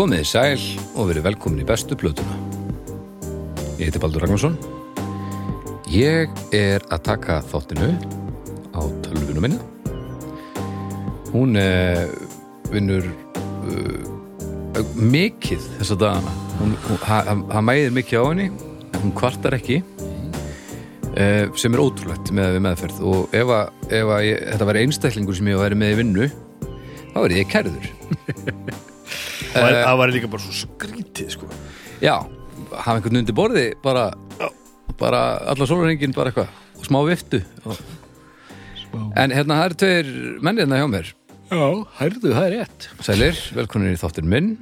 Komið í sæl og verið velkomin í bestu plötuna. Ég heiti Baldur Ragnarsson. Ég er að taka þáttinu á tölvunum minna. Hún uh, vinnur uh, mikið þess að það, hann hann mæðir mikið á henni, en hún kvartar ekki, uh, sem er ótrúlegt með við meðferð. Og ef, að, ef að ég, þetta væri einstaklingur sem ég væri með í vinnu, þá verið ég kærður. Það væri- það væri líka bara svo skrítið sko. Já, hafa einhvern undir borði bara, bara alla sólurhengin bara eitthvað smá viftu. Og... En hérna, það eru tveir menn hérna hjá mér. Já, hærðu, það er rétt. Sælir, velkomin í þáttin minn.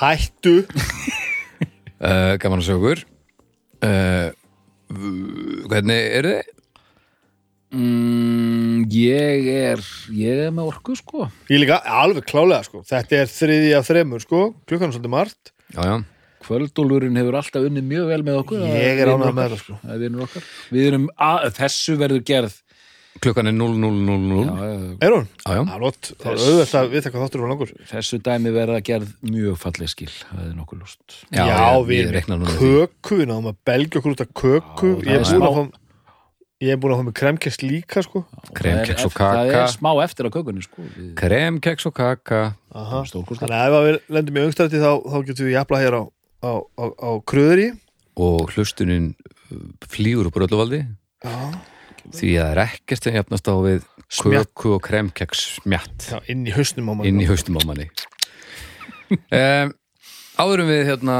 Hættu. Uh, Gaman að okkur uh, Hvernig eru þið? Mm, Ég er ég er með orku sko. Ég líka alveg klálega sko. Þetta er þriði af þremur sko. Klukkan er svolítið margt. Já, já, Kvöldólurinn hefur alltaf unnið mjög vel með okkur. Ég er okkar. með það, sko. Er vinur okkar. Við erum að, þessu verður gerð. Klukkan er 0000 já, Já, já, Er hún? já, er er er langur. Þessu dæmi verða gerð mjög falleg skil. Það er nokkuð lúst Já, Já, ég- við því. köku. Við náðum að belgja okkur út af köku. Já, Ég er er búin að fá Ég er búin að fá með kremkest líka sko. Kremkeks og Það kaka. er smá eftir á kökunni sko. Við Krem, keks og kaka. Þannig að ef við lendum í öngstætti þá, þá getum við jafla hér á, á, á, á kröðri og hlustunin flýgur upp úr öllu valdi. Já, því að það er ekkert sem jafnast á við Smjatt. köku og kremkeks smjatt Já inn í hausnum á mann inn í haustum á manni. Um, áðurum við hérna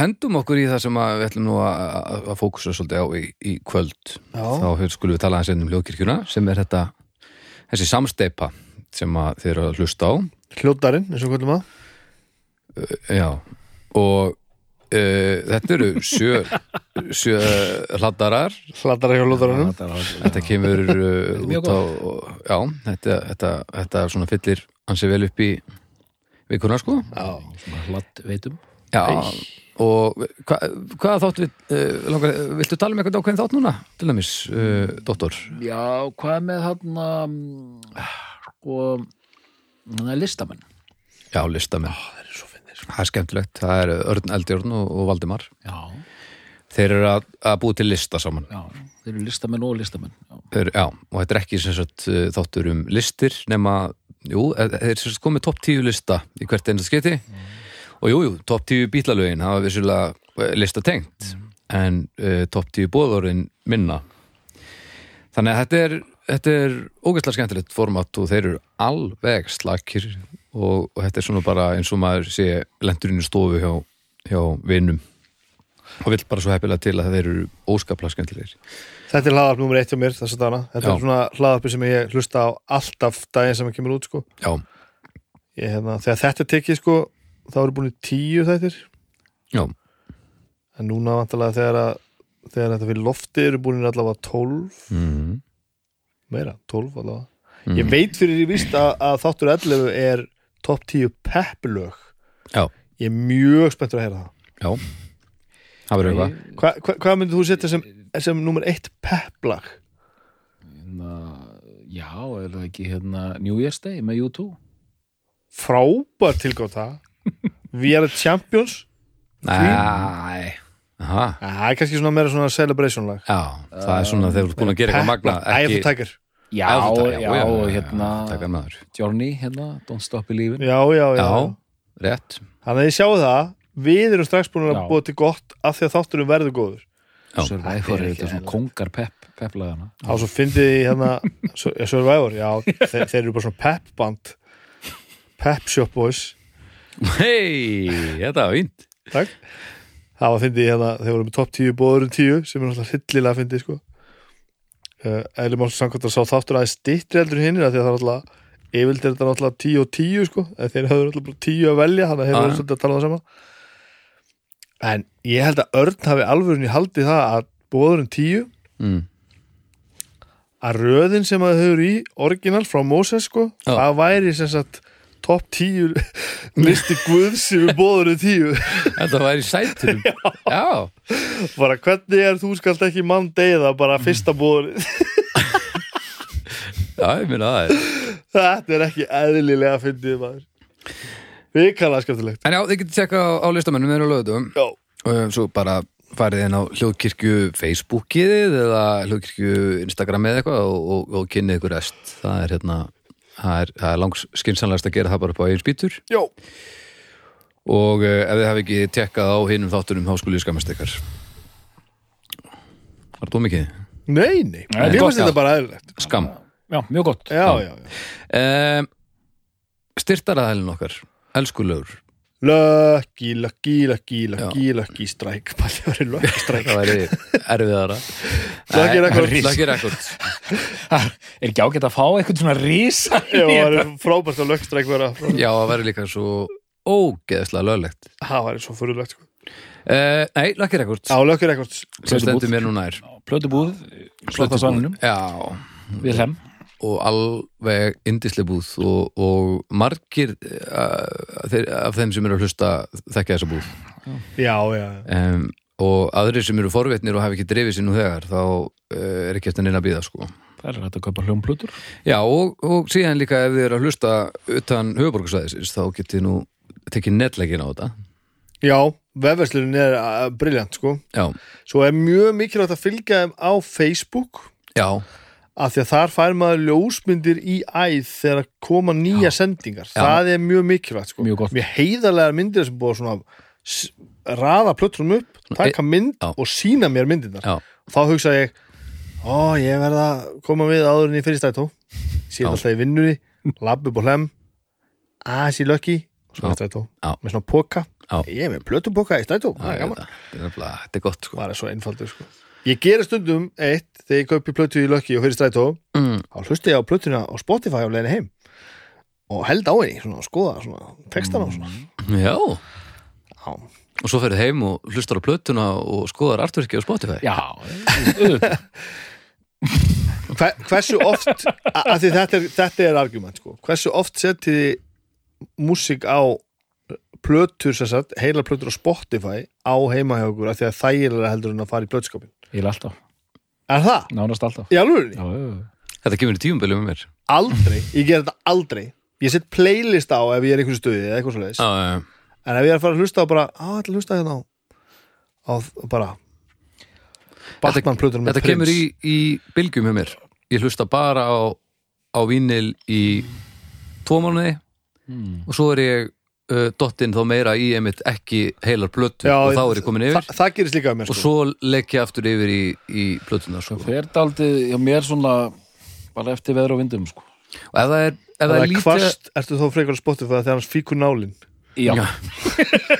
hendum okkur í það sem að við ætlum nú að, að- að fókusa svolítið á í, í kvöld. Já. þá hér skulum við tala aðeins um hljóðkirkjuna sem er þetta þessi samsteipa sem að þið eru að hlusta á. Hljótarinn, eins og kvöldum að já. Og uh, þetta eru sjö, sjö hladdarar. Hladara hjá hljótarinnum Þetta þetta kemur uh, út á já, þetta, þetta, þetta svona fyllir ansi vel upp í vikuna sko. Já, Svona hlatt veitum. Já, og hva, hvað þátt við uh, langar, viltu tala um eitthvað ákveðin þátt núna til dæmis, uh, doktor? Já, hvað með hann sko hann er listamenn. Já, listamenn, það er svo finnir sko. það er skemmtilegt. Það er Örn Eldjórn og, og Valdimar. Já, þeir eru að, að búi til lista saman. Já, þeir eru listamenn og listamenn já. þeir, já, og þetta er ekki sagt uh, þáttur um listir nema, jú, eh, þeir sem sagt komið topp 10 lista í hvert einasta skiti og jú, jú, topp 10 bílalögin hafa vissulega eh, lista tengt en uh, topp 10 bóðorinn minna. Þannig að þetta er þetta er ógæslega skemmtilegt format og þeir eru alveg slakir og, og þetta er svona bara eins og maður sé lendurinn í stofu hjá, hjá vinum og vill bara svo heppilega til að þeir eru óskaplega skemmtilegir. Þetta er hlaðarp nummer eitt hjá mér þess að dana Þetta Já. er svona hlaðarpi sem ég hlusta á alltaf daginn sem það kemur út sko. ég, hérna, Þegar þetta er tekið sko, þá eru búin í tíu þættir. Já, En núna vantalega þegar, að, þegar þetta fyrir lofti eru búin allavega 12 mm, Meira, 12 allavega. Mm. Ég veit fyrir ég víst að, að þáttur 11 er topp 10 peppulög Já. Ég er mjög spenntur að heyra það. Já, það verður eitthvað Hva, hva, Hvað myndið þú setja sem, sem nummer eitt pepplag? Hérna, já, er það ekki hérna New Year's Day með U2 Frábær tilgáta. We are the champions. Næ, aha, Það er kannski svona meira svona celebration lag. Já, það er svona þegar þú ert búin að gera eitthvað magna of the Tiger. Já, já, og hérna Takkar Johnny, hérna, Don't Stop Believin Já, já, já, Já, rétt. Þannig að ég sjáu það Við erum strax búin að Já. búa til gott af því að þátturum verður góður. Survivor er þetta svona kongar pepp pepplagana Þá svo fyndið í hérna Sur- ja, Survivor, já, þeir, þeir eru bara svona peppband Pep Shop Boys. Hei, þetta var fínt. Takk. Það var fyndið í hérna, þeir voru með topp 10 bóðurum 10 sem er náttúrulega hryllilega fyndið sko. Uh, Eðli máls samkvæmt að sá þáttur aðeins stittri heldur af því að það er náttúrulega yfirld er þetta náttúrulega 10 og 10 sko. En þeir höfðu náttúrulega bara 10 að velja þannig að þeir Já, voru svolítið að tala um það sama En ég held að Örn hafi alvörunni haldið það að bóðurum 10 mm. að röðin sem það hefur í original frá Moses sko, Já. það væri sem sagt topp 10 listi guðs sem við bóðurum 10 Þetta var í sætunum. Já, bara hvernig er þú skalt ekki mann deyða bara fyrsta bóður já, ég minna það. Er þetta er ekki eðlilega fyndið maður Vikalega skemmtilegt. En já, þið getið tjekka á, á listamennum þeirra lögutum Já, og svo bara farið inn á hljóðkirkju Facebookið eða hljóðkirkju Instagram eða eitthvað og, og, og kynnið ykkur rest. Það er hérna það er, það er langs skynsanlegast að gera það bara upp á eigin spýtur. Já, og uh, ef þið hafi ekki tekkað á hinum þáttunum þá skulle ég skamast ykkar. Var það mikið? nei, nei. Nei, gott, finnst þetta bara eðlilegt. Skam Já, mjög gott. Já, já, já um, Styrtaraðælinn okkar, elskulegur Lucky, lucky, lucky, lucky, lucky strike. Það verið lucky strike. það væri erfiðara. Lucky Nei, Records. Lucky Records. Er ekki ágætt að fá eitthvað svona rísa Já, það verið frábært að lucky strike vera. Já, það væri líka svo ógeðslega löglegt. Það væri svo fyrirlegt sko. Uh, Nei, Lucky Records. Já, lucky records. Sem stendur mér nú nær. Plötubúð, svanunum Já, Við hlem og alveg indislega búð og, og margir uh, þeir, af þeim sem eru að hlusta þekkja þessa búð. Já, já, já um, og aðrir sem eru forvetnir og hafa ekki drifið sér nú þegar þá uh, er ekki eftir neina að býða sko. Það er hægt að kaupa hljómplötur Já, og, og síðan líka ef þið eru að hlusta utan höfuborgarsvæðisins þá getið nú tekið netleikin á þetta. Já, vefverslun er uh, briljant sko. Já, Svo er mjög mikilvægt að fylgja þeim á Facebook. Já, af því að þar fær maður ljósmyndir í æð þegar koma nýja sendingar það er mjög mikilvægt sko. Mjög mjög heiðarlegar myndir sem búið s- raða plötrum upp, taka mynd Já. og sína mér myndirnar já, þá hugsa ég ó ég verð að koma við áður en ég fyrir stætó síðan Já. alltaf í vinnunni labb upp á hlem aðeins í lökki og Já. í Já. með svona póka Já. ég er með plötupoka í stætó það er gott sko er svo einfaldur sko ég gera stundum eitt þegar ég kaupi plötu í lökki og fyrir stætó mm. þá hlusti ég á plötuna á Spotify á leiðinni heim og held á henni svona, skoða svona, textana og svona Já, Já. og svo ferðu heim og hlustar á plötuna og skoðar artverki á Spotify Já, auðvitað. Hver, hversu oft a- af því þetta er, þetta er argument sko. hversu oft setið þið músík á plötur sem sagt, heila plötur á Spotify á heima hjá okkur af því að þægilega heldur en að fara í plötskapin Ég er alltaf, er það? nánast alltaf. Í alvörinni? Já, já, já. Þetta kemur í tíumbilum með mér. Aldrei, ég ger þetta aldrei. Ég set playlist á ef ég er í einhverju stuði eða eitthvað svo leiðis, Já, já, en ef ég er að fara að hlusta á bara, á, þetta hlusta hérna á, á bara Batman plötur með Þetta kemur í, í bylgjum með mér. Ég hlusta bara á, á vínil í tvo mánuði og svo er ég uh, dottinn þá meira í einmitt ekki heilar plötu Já, og þá er ég komin yfir. Þa, það gerist líka með mér og sko. svo legg ég aftur yfir í, í plötuna sko. Það fer daldið, já, mér svona bara eftir veður og vindum, sko. Og ef það er, ef það það er er lítið kvast, ertu þá frekar á Spotify þegar hans fíkur nálin? Já, Já.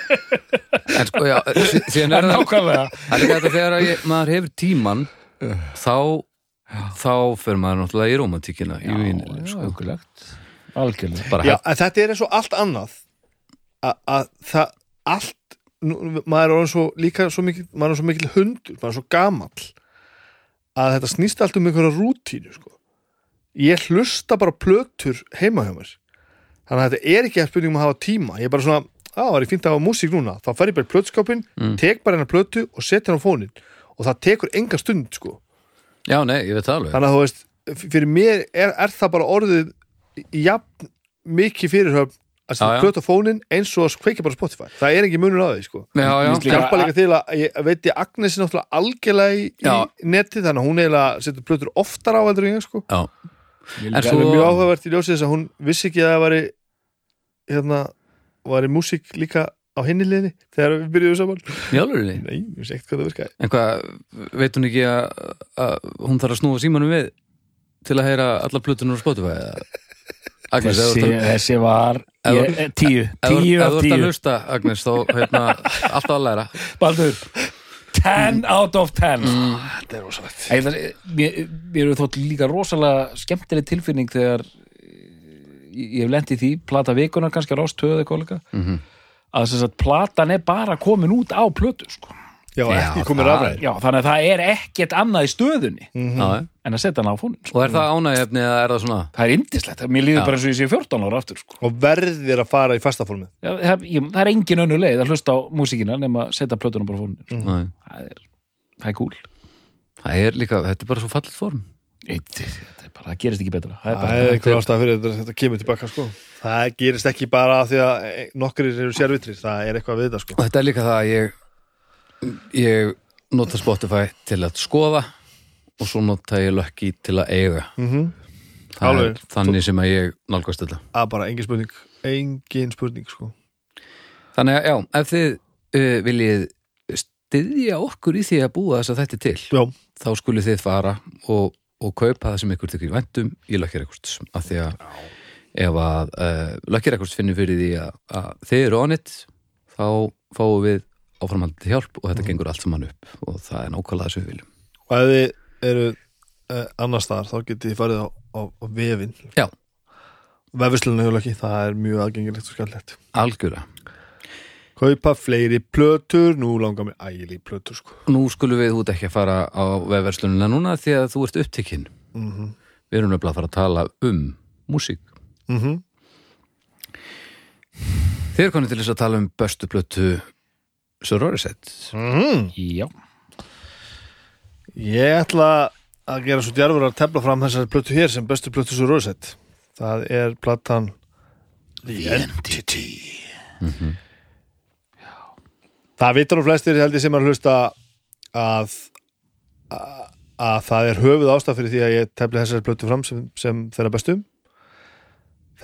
en sko já, sí- síðan er það nákvæmlega. Það er þegar að ég, maður hefur tíman þá þá fer maður náttúrulega í romantíkina í vínil Já, sko. Algjörlega. Bara Já, hef, en þetta er eins og allt annað að- að það allt nú, maður er svo líka svo mikil, maður er svo mikil hundur, maður er svo gamall að þetta snýst allt um einhverja rútínu sko. ég hlusta bara plötur heima hjá mér. Þannig að þetta er ekki að spurningum að hafa tíma. Ég er bara svona, á, það er fínt að hafa músík núna. Þá fer ég bara í plötskapin, Mm. tek bara hennar plötu og set hennar á fónin og það tekur enga stund sko. Já, nei, ég veit það alveg. Þannig að þú veist, fyrir mér er, er það bara orðið jafn mikið fyrirhöfn að Já, setja já. plötu á fónin eins og að kveikja bara Spotify. Það er ekki munur á því sko. Já, já, hjálpa líka til að ég veit ég Agnes er náttúrulega algjörlega í, Já. netið þannig að hún eiginlega setur plötur oftar á heldur en ég sko. En það er svo- mjög áhugavert í ljósið þess að hún vissi ekki að það væri hérna, væri músík líka á hinni liðinni þegar við byrjuðum saman. Í alveg nei, ég vissi ekkert hvað það virkaði. En hvað, veit hún ekki að, að hún þarf að snúa símanum við til að heyra allar plötunar á Spotify eða? Agnes, Þessi, að- þessi var ég, tíu, ef þú tíu ef af þú ert að tíu. hlusta, Agnes, þá hérna, alltaf að læra. Baldur, 10 out of 10 þetta er rosalegt. Mér, mér er þótt líka rosalega skemmtileg tilfinning þegar eh, ég hef lent í því, plata vikuna kannski rástöðu eða kollega Mhm. að þess að platan er bara komin út á plötu sko. Já, Já, ekki komið það Já, þannig að það er ekkert annað í stöðunni Já, en að setja hana á fónin sko. Og er það ánægefni eða er það svona Það er indislegt, mér líður Já. bara eins og ég sé 14 ára aftur sko. og verðir að fara í fastaformið Já, það, ég, það er engin önnu leið að hlusta á músíkina nema að setja plötuna bara á fónin sko. Nei. það, er, það er cool Það er líka, þetta er bara svo fallit form Eitt, þetta er bara, það gerist ekki betra það er Það bara, er einhver ástæða fyrir þetta, þetta kemur tilbaka sko. Það gerist ekki bara af því að nokkrir eru sérvitrir, það er eitthvað við þetta sko. og þetta er líka það að ég ég nota Spotify til að skoða og svo nota ég Lucky til að eiga. Mm það Alveg. þannig sem að ég nálgast þetta. Að bara engin spurning. Engin spurning sko. þannig að já, ef þið uh, viljið styðja okkur í því að búa þess að þetta til Já, þá skulið þið fara og, og kaupa það sem ykkur þykir væntum í Lucky Records. Af því að ef að uh, Lucky Records finnur fyrir því að, að þið eru on it þá fáum við áframhaldið hjálp og þetta gengur allt saman upp og það er nákvæmlega þessu viljum. Og ef þið eru uh, annars staðar þá getið þið farið á, á, á vefin Já. Vefislega hefur ekki, það er mjög aðgengilegt og skallett algjörlega. Kaupa fleiri plötur, nú langar mér ægileg plötur sko. Nú skulum við út ekki að fara á vefverslunina núna því að þú ert upptekinn. Mm -hmm. Við erum nefnilega að fara að tala um músík. Mm Þið er konið til þess að tala um bestu plötu Sororisett já, Ég ætla að gera svo djarfur að tefla fram þessari plötu hér sem bestu plötu svo rosett Það er platan The Entity. Það vitur nú flestir held ég sem að hlusta að, að, að það er höfuð ástaf fyrir því að ég tefli þessari plötu fram sem, sem þeirra bestum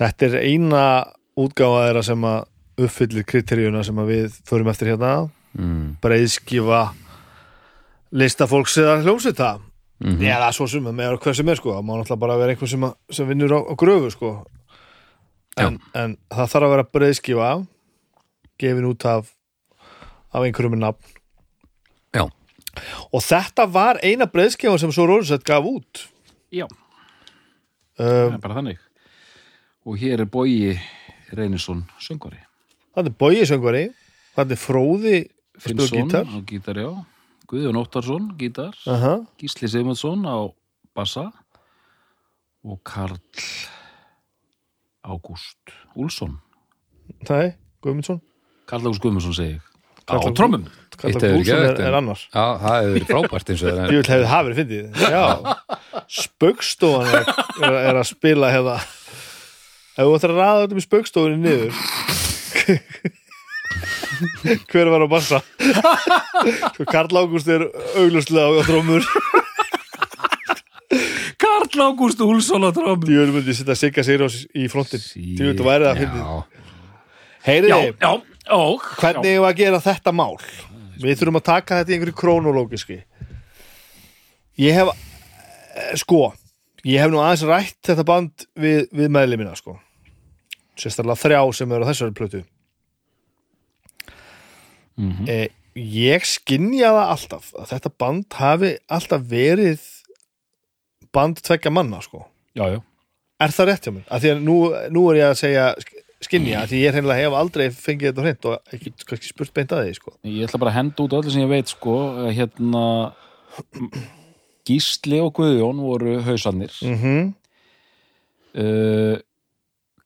Þetta er eina útgáfa þeirra sem að uppfyllir kriteríuna sem að við förum eftir hérna. Mm. breiðskifa listafólks eða hljómsveita. Mm -hmm. eða svo sem með hver sem er sko. Það má náttúrulega bara vera einhver sem, sem vinnur á, á gröfu sko. En, en það þarf að vera breiðskifa gefin út af af einhverjum með nafn. Já. og þetta var eina breiðskifa sem svo Rónsett gaf út. Já, um, bara þannig. Og hér er Bogi Reynisson söngvari það er Bogi söngvari. Það er Fróði Finnsson á gítar, já. Guðjón Óttarsson, gítar. Uh Gísli Sigmundsson á bassa. Og Karl Ágúst Úlsson Nei, Guðmundsson. Karl Ágúst Guðmundsson segi ég. Á Karl Ágúst- trommum. Karl Úlfsson ekki er, er annar. Já, það hefur frábært eins og það Ég vil hefði verið fyndið. Já, spaukstofan er, er, að spila hefða Ef þú ættir að ræða þetta með spaukstofunni niður Hver var á bassa? Sko, Karl Ágúst er auglustlega á trómur Karl Ágúst Úlsson á trommum Ég vil myndi setja Sigga Sigurós í frontin Ég vil væri það fyndið. Já, Heyriði, hvernig hefur að gera þetta mál? Við þurfum að taka þetta í einhverju krónológiski. Ég hef eh, sko, ég hef nú aðeins rætt þetta band við, við meðlimina sko sérstaklega þrjá sem eru á þessari plötu. Mhm. eh, Ég skynja það alltaf að þetta band hafi alltaf verið band tvekja manna sko. Já, já, Er það rétt hjá mér? Af því að nú, nú er ég að segja sk- skynja, af því ég hreinlega hef aldrei fengið þetta hreint og ekki kannski spurt beint að því sko. Ég ætla bara að henda út öllu sem ég veit sko, hérna Gísli og Guðjón voru hausarnir mm uh,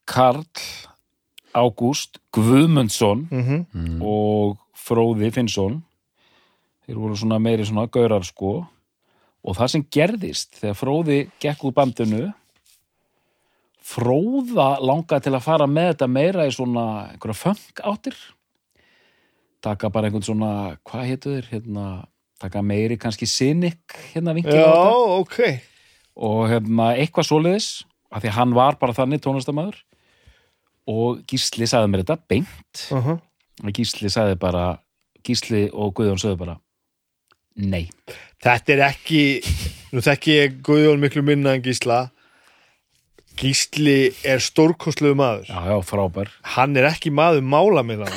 Karl Ágúst Guðmundsson -hmm. mm. og Fróði Finnsson. Þeir voru svona meiri svona gaurar sko. Og það sem gerðist þegar Fróði gekk úr bandinu Fróða langaði til að fara með þetta meira í svona einhverja funk áttir. Taka bara einhvern svona hvað hétu þeir, hérna taka meiri kannski cynic hérna vinkil á Já, þetta. ok. Og hérna eitthvað svoleiðis af því hann var bara þannig tónlistamæður og Gísli sagði mér þetta beint. Uh -huh. og Gísli sagði bara Gísli og Guðjón sagði bara nei, Þetta er ekki Nú þekki ég Guðjón miklu minna en Gísla Gísli er stórkostlegu maður. Já já frábær. Hann er ekki maður mála minna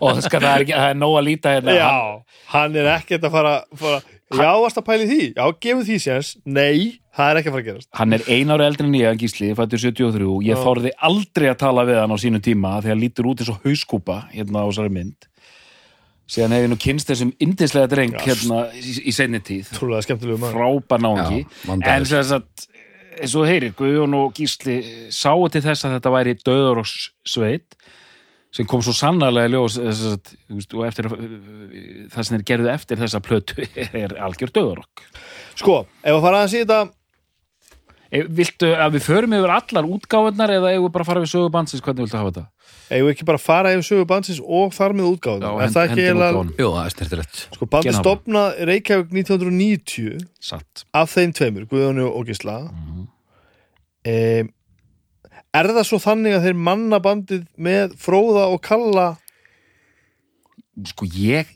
og það, skal, það, er ekki, það er nóg að líta hérna. Já, hann er ekkert að fara, fara Já, varst að pæli því? Já, gefum því séns. Nei, það er ekki að fara að gerast. Hann er ein ári eldri en ég, hann Gísli, fættur 73 ég Já. þorði aldrei að tala við hann á sínu tíma því hann lítur út eins og hauskúpa hérna á þessari mynd. Síðan hef ég nú kynst þessum indislega dreng Já, hérna í, í seinni tíð. Trúlega skemmtilegu maður. Frábær vandaður. en sem sagt eins og heyrir, Guðjón og Gísli sáu til þess að þetta væri döður og sveit sem kom svo sannarlega ljós þess að, og eftir að- það sem þeir gerðu eftir þessa plötu er algjör döðarokk Sko, ef að fara að E, Viltu að við förum yfir allar útgáfurnar eða eigum við bara að fara við sögu bandsins, hvernig viltu hafa þetta? Eigum við ekki bara að fara yfir sögu bandsins og þar með útgáðum Já, er það ekki eiginlega. Jú, það er snertilegt sko, bandi Genhafn. stopna Reykjavík 1990 Satt af þeim tveimur, Guðjónu og Gísla Mhm. e, er það svo þannig að þeir manna bandið með Fróða og Kalla Sko, ég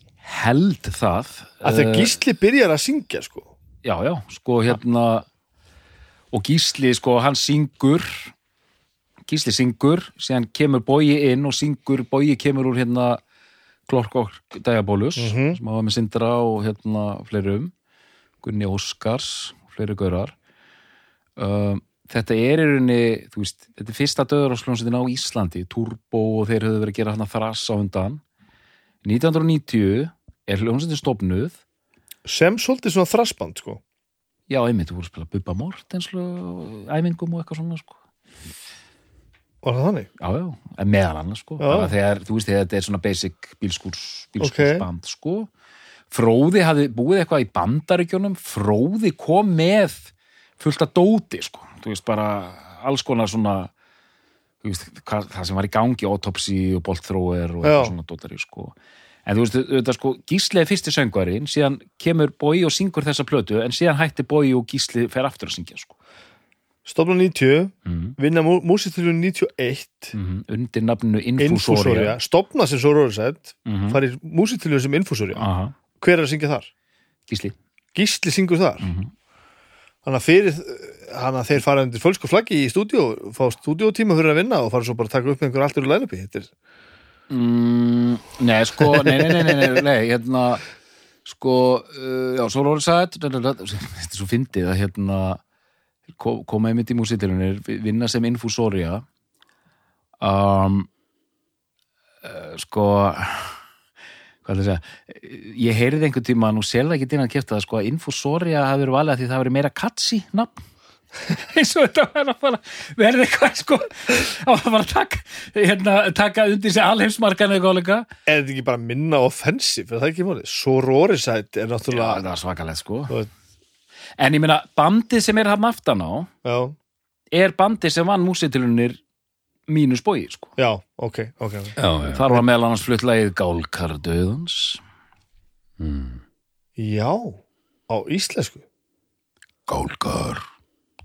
held það að þegar eh, Gísli byrjar að syngja sko. Já, já, sko hérna og Gísli, sko, hann syngur Gísli syngur síðan kemur Bogi inn og syngur Bogi kemur úr hérna Klorkok Diabolus Mhm. sem hafa með Sindra og hérna fleirum Gunni Óskars fleiri gaurar um, þetta er í rauninni þú veist, þetta er fyrsta döðarhásljónsettin á Íslandi Turbo og þeir höfðu verið að gera hann þrass á undan 1990 er hljónsettin stofnuð sem svolítið svona þrassband sko. Já, einmitt, þú voru að spila Bubba Mortens og æfingum og eitthvað svona sko. Var það þannig? Já, já, meðal annars sko. Þegar, þú veist, þegar þetta er svona basic bílskúrs, bílskúrsband sko. Fróði hafði búið eitthvað í bandaríkjunum Fróði kom með fullt af dóti sko. þú veist, bara alls konar svona þú veist, hvað, það sem var í gangi autopsy og boltþróer og eitthvað svona dótari sko. en þú veist, þetta sko Gísli er fyrsti söngvarinn, síðan kemur Bói og syngur þessa plötu, en síðan hætti Bói og Gísli fer aftur að syngja sko. Stopna 90, mm. vinna músitilun 91 Mm undir nafninu Infúsória stopna sem svo rórisætt mm farið músitilun sem Infúsória Aha, hver er að syngja þar? Gísli. Gísli syngur þar. Mhm. þannig að fyrir hann að þeir fara undir fölsku flaggi í stúdíu fá stúdíutíma fyrir að vinna og fara svo bara að taka upp með einhver allur lænupi þetta er mm, Nei, sko, nei, nei, nei, nei, nei, nei hérna sko, uh, já, voru sagt þetta er svo fyndið að hérna koma einmitt í músitilunir vinna sem Infúsória um, uh, sko hvað er það að segja ég heyrði einhvern tíma, nú selða ekki inn að kefta það sko, að Infúsória hafi verið valið því það verið meira katsi nafn eins og þetta var að fara verði eitthvað sko að fara að taka, hérna, taka undir sig alheimsmarkan líka er þetta ekki bara minna offensív er það ekki málið? Svo rórisætt er Já, náttúrulega það var svakalegt sko veit. En ég meina, bandið sem er hann aftan á já, er bandið sem vann músitilunir mínus bói sko. já, ok, ok, ok. Já, já, Þar var meðal annars flutt lagið Gálkar döðans. Já á íslensku. Gálkar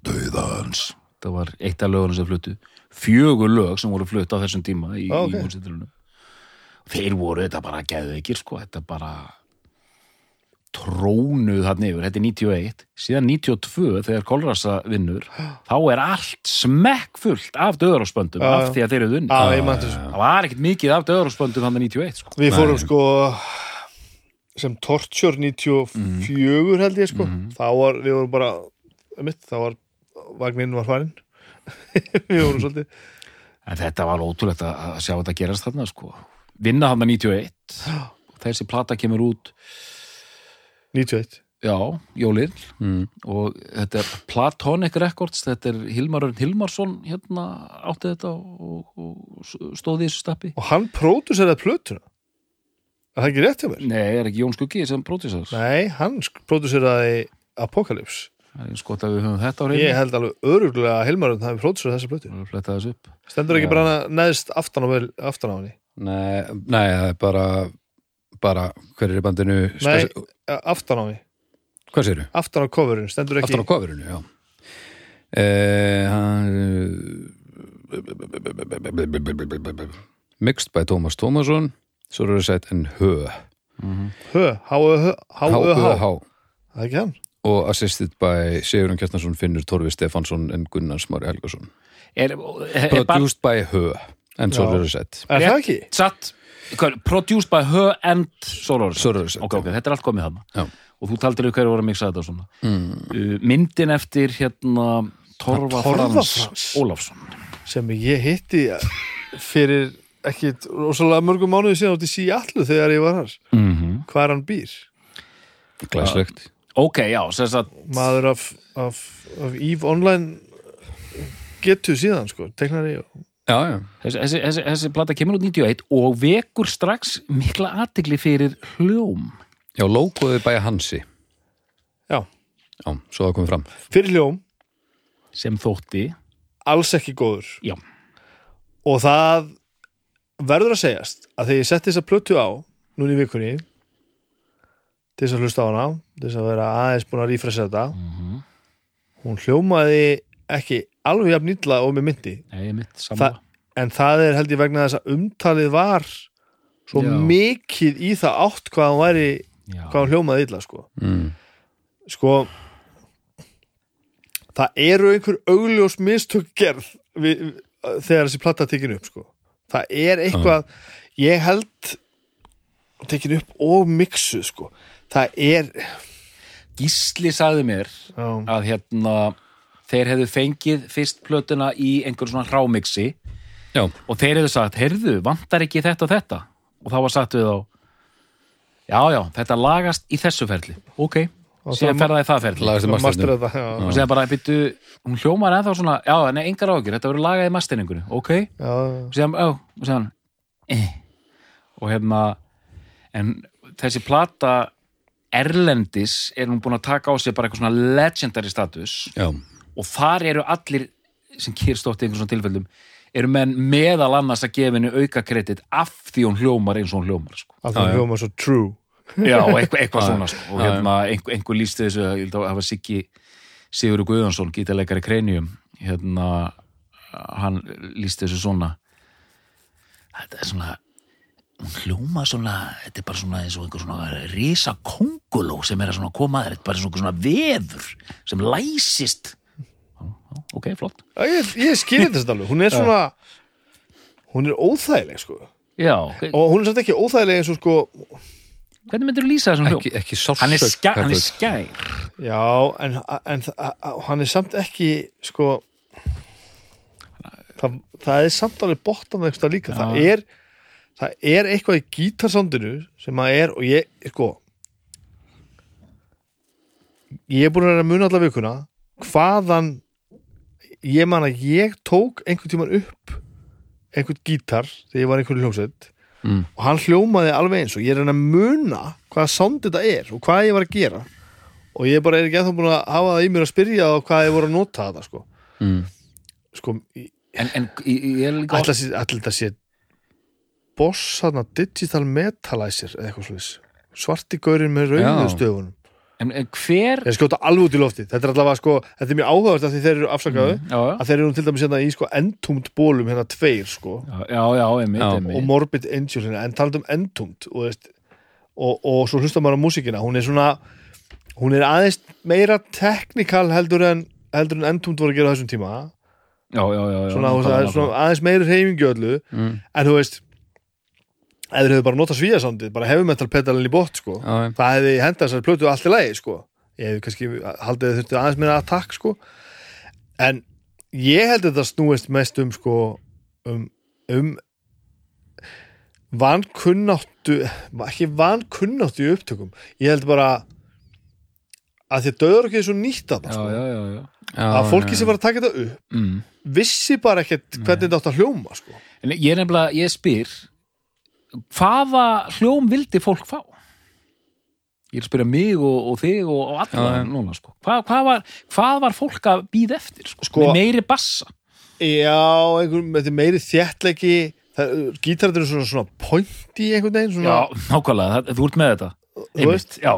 döðans. Það var eitt af lögunum sem fluttu. Fjögur lög sem voru flutt á þessum tíma í, ok. í músitilunum Þeir voru þetta bara geðveikir sko, þetta bara trónuð hann yfir, þetta er 91 síðan 92 þegar Kolrasa vinnur þá er allt smekkfullt af döðarásböndum af því að þeir eru unni Já, ég man þessu. það var ekkert mikið af döðarásböndum hann 91 sko. við fórum Nei. sko sem Torture 94 held ég sko. Þá var, við vorum bara mitt, þá var vagninn var farin við vorum svolítið. En þetta var ótrúlegt að að sjá þetta gerast þarna sko. vinna hann 91 þessi plata kemur út 91 já, jólin mm. og þetta er Platonic Records þetta er Hilmar Örn Hilmarsson hérna átti þetta og, og stóði í þessu stappi. Og hann próduseraði plötuna. Er það ekki rétt hjá mér? Nei, er ekki Jón Skuggi sem pródusar Nei, hann próduseraði Apocalypse. Það er skott að við höfum þetta á reynu ég held alveg öruglega að Hilmarund hafi plötu. Fletta þessu upp. Stendur ekki Já. bara neðst aftan á, aftan á henni? Nei, nei, það er bara bara, hver er í bandinu? Nei. Aftan á henni, Hvað séru? aftan á coverinu stendur ekki Aftan á kofurinu, já. Eh, hann Mixed by Tómas Tómasson Svo eru sett en Hö Hö, H-Ö-H H-Ö-H H Það er ekki hann. Og assisted by Sigurinn Kjartansson Finnur Torfi Stefansson en Gunnar Smári Helgason. Er, er, er bara Produced by Hö en svo Já. eru sett. Er það ekki? satt Produced by Her and Sorors Svo eru sett ok, ok, þetta er allt komið þarna Já. og þú taldir hverju voru að mixa þetta og svona mm. uh, myndin eftir hérna Torfa Frans. Ólafsson sem ég hitti fyrir ekki rosalega mörgum mánuði síðan átti sí allu þegar ég var hans mm -hmm. hvað hann býr Glæslegt ok, já, sem sagt maður af, af, af EVE Online getu síðan sko, teknari og já, já, þessi, þessi, þessi, þessi plata kemur út 91 og vekur strax mikla athygli fyrir hljóm. Já, logoði bæja Hansi. Já, já, svo það komið fram. Fyrir hljóm, sem þótti. Alls ekki góður. Já, og það verður að segjast að þegar ég setti þessa plötu á núna í vikunni til þess að hlusta á hana til þess að vera aðeins búin að rífresa þetta Mhm. hún hljómaði ekki alveg jafn nýtla og með myndi nei, mitt samla en það er held ég vegna þess að umtalið var svo Já. mikið í það átt hvað hún væri já, hvað hún hljómaði illa sko mm. sko það eru einhver augljós mistök gerð við, þegar þessi platta er tekin upp sko. það er eitthvað ég held tekin upp og mixuð sko. það er Gísli sagði mér já, að hérna þeir hefðu fengið fyrst plötuna í einhver svona hrámixi. Já, og þeir hefðu sagt, heyrðu, vantar ekki þetta og þetta? Og þá var sagt við þá já, já, þetta lagast í þessu ferli. Ok, Og síðan það- ferðaði það ferli. Lagast í masterinu þetta já, og segja bara, byttu, hún hljómar ennþá svona já, nei, engar ágjur, þetta verður lagað í masteringunni. Ok, já, og segja, já, og hann eh. og hérna en þessi plata Erlendis er hún búin að taka á sig bara eitthvað svona legendary status. Já, og þar eru allir sem kyrstótt í einhvern svona tilfellum eru menn meðal annars að gefa henni auka kredit af því hún hljómar eins og hún hljómar sko. að Já, það já. hljóma svo true já, og eitthvað, eitthvað svona sko. og hérna, einhver, einhver lísti þessu ég held að það var Siggi Sigurður Guðjónsson gítarleikari Krenium hérna, hann lísti þessu svona þetta er svona hún hljóma svona, þetta er bara svona eins og einhver svona risa konguló sem er að svona koma þér, þetta er bara svona, svona vefur sem læsist ok, flott. Já, ég, ég skilir þess alveg, hún er svona hún er óþægileg sko. Já, og hún er samt ekki óþægileg eins og sko hvernig myndir þú lýsa þessum hljóm? ekki, ekki sársök Hann er, er skær. Já, en, en hann er samt ekki sko það, það er samt alveg bottan eitthvað líka, það Já. er það er eitthvað í gítarsandinu sem að er, og ég, sko ég er búin að vera að muna vikuna hvaðan ég man að ég tók einhvern tíman upp einhvern gítar þegar ég var einhvern hljómsveit Mm. og hann hljómaði alveg eins og ég er að reyna að muna hvaða sound þetta er og hvað ég var að gera og ég bara er ekki ennþá búin að hafa það í mér að spyrja á hvað ég voru að nota þetta sko, mm. sko En, en ætli þetta sé Boss hana Digital Metalizer eða eitthvað slúðis svarti gaurinn með rauðu Já. stöfunum en, en hver ég skjóta alveg út í lofti, þetta er allavega sko þetta er mjög áhugavert af því þeir eru afsakaðu. Já, já, að þeir eru til dæmis hérna í sko entombed bólum hérna tveir sko. Já, já, já, einmitt, einmitt. og Morbid Angel hérna, en talað um entombed og, veist, og, og svo hlustar maður á músíkina. Hún er svona hún er aðeins meira teknikal heldur en heldur en entombed voru að gera á þessum tíma. Já, já, já, já svona, svona, svona aðeins meiri reyfingi öllu. Mm. en þú veist ef þeir hefðu bara notað svíðasandið bara heavy metal pedalin í bótt sko já. það hefði hendað þessari plötu allt í lagi sko ég hefði kannski haldið þurfti aðeins meira attack sko en ég held að þetta snúist mest um sko um, um vankunnáttu ekki vankunnáttu í upptökum ég held bara að því að döður ekki svo nýtt að sko. já, já. Já, að fólki já, sem var að taka þetta upp Mm. vissi bara ekkert hvernig þetta átt að hljóma sko. en ég er nefnilega, ég spyr hvaða hljóm vildi fólk fá? Ég er að spyrja mig og, og þig og, og alla já. núna, sko. Hvað, hvað, var, hvað var fólk að býða eftir, sko? Sko- meiri bassa? Já, einhver, er meiri þjættleiki gítarður er svona, svona pointy einhvern veginn svona, Já, nákvæmlega, það, þú ert með þetta. þú veist, já.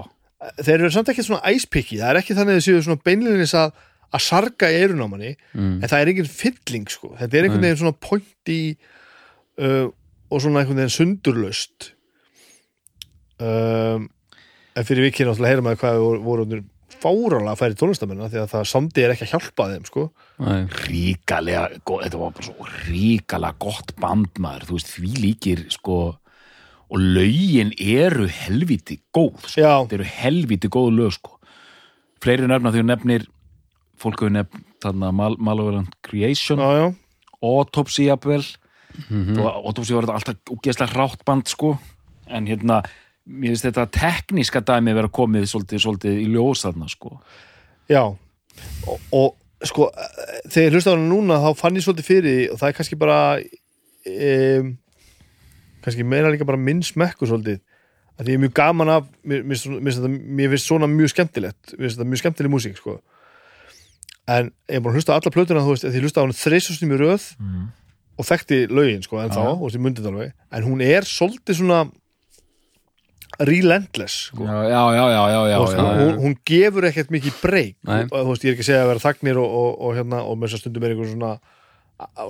þeir eru samt ekki svona ice-picky, það er ekki þannig að þau séu svona beinlinis að, að sarga í eyrun á manni Mm. en það er engin fylling sko þetta er einhvern veginn svona pointy uh, og svona einhvern veginn sundurlaust um, en fyrir vikið náttúrulega heyrum að hvað við voru, fárálega að færi tónlistamenn því að það samdi er ekki að hjálpa þeim sko Nei. ríkalega, þetta var bara svo ríkalega gott bandmaður, þú veist, því líkir, sko, og lögin eru helviti góð, sko. Já, þetta eru helviti góð lög, sko. Fleiri nefna því nefnir, fólk hefur nefn, þarna, Mal Malevolent Creation, já, já Jafnvel Mhm. og Autopsy var þetta alltaf úgeðslega rátt band sko en hérna mér finnst þetta tekníska dæmi vera komið svolítið, svolítið í ljós þarna sko Já, og, og, sko, þegar ég hlusta á hana núna þá fann ég svolítið fyrir og það er kannski bara um, kannski meira líka bara minn smekku svolítið að því ég er mjög gaman af mér, mér, mér, mér, finnst svona mjög skemmtilegt mér finnst þetta mjög skemmtileg músík sko. en ég er búin að hlusta á alla plötuna þú veist, því ég hlusta á hann þreysustnum í röð mm. Og þekkti lögin sko, en þá, og þessi myndið alveg. En hún er svolítið svona relentless sko. já, já, já, já, já, já, Þú veist, hún, hún gefur ekkert mikið breyk og þú veist, ég er ekki að segja að vera þagnir og, og, og hérna, og með þess að stundum er einhver svona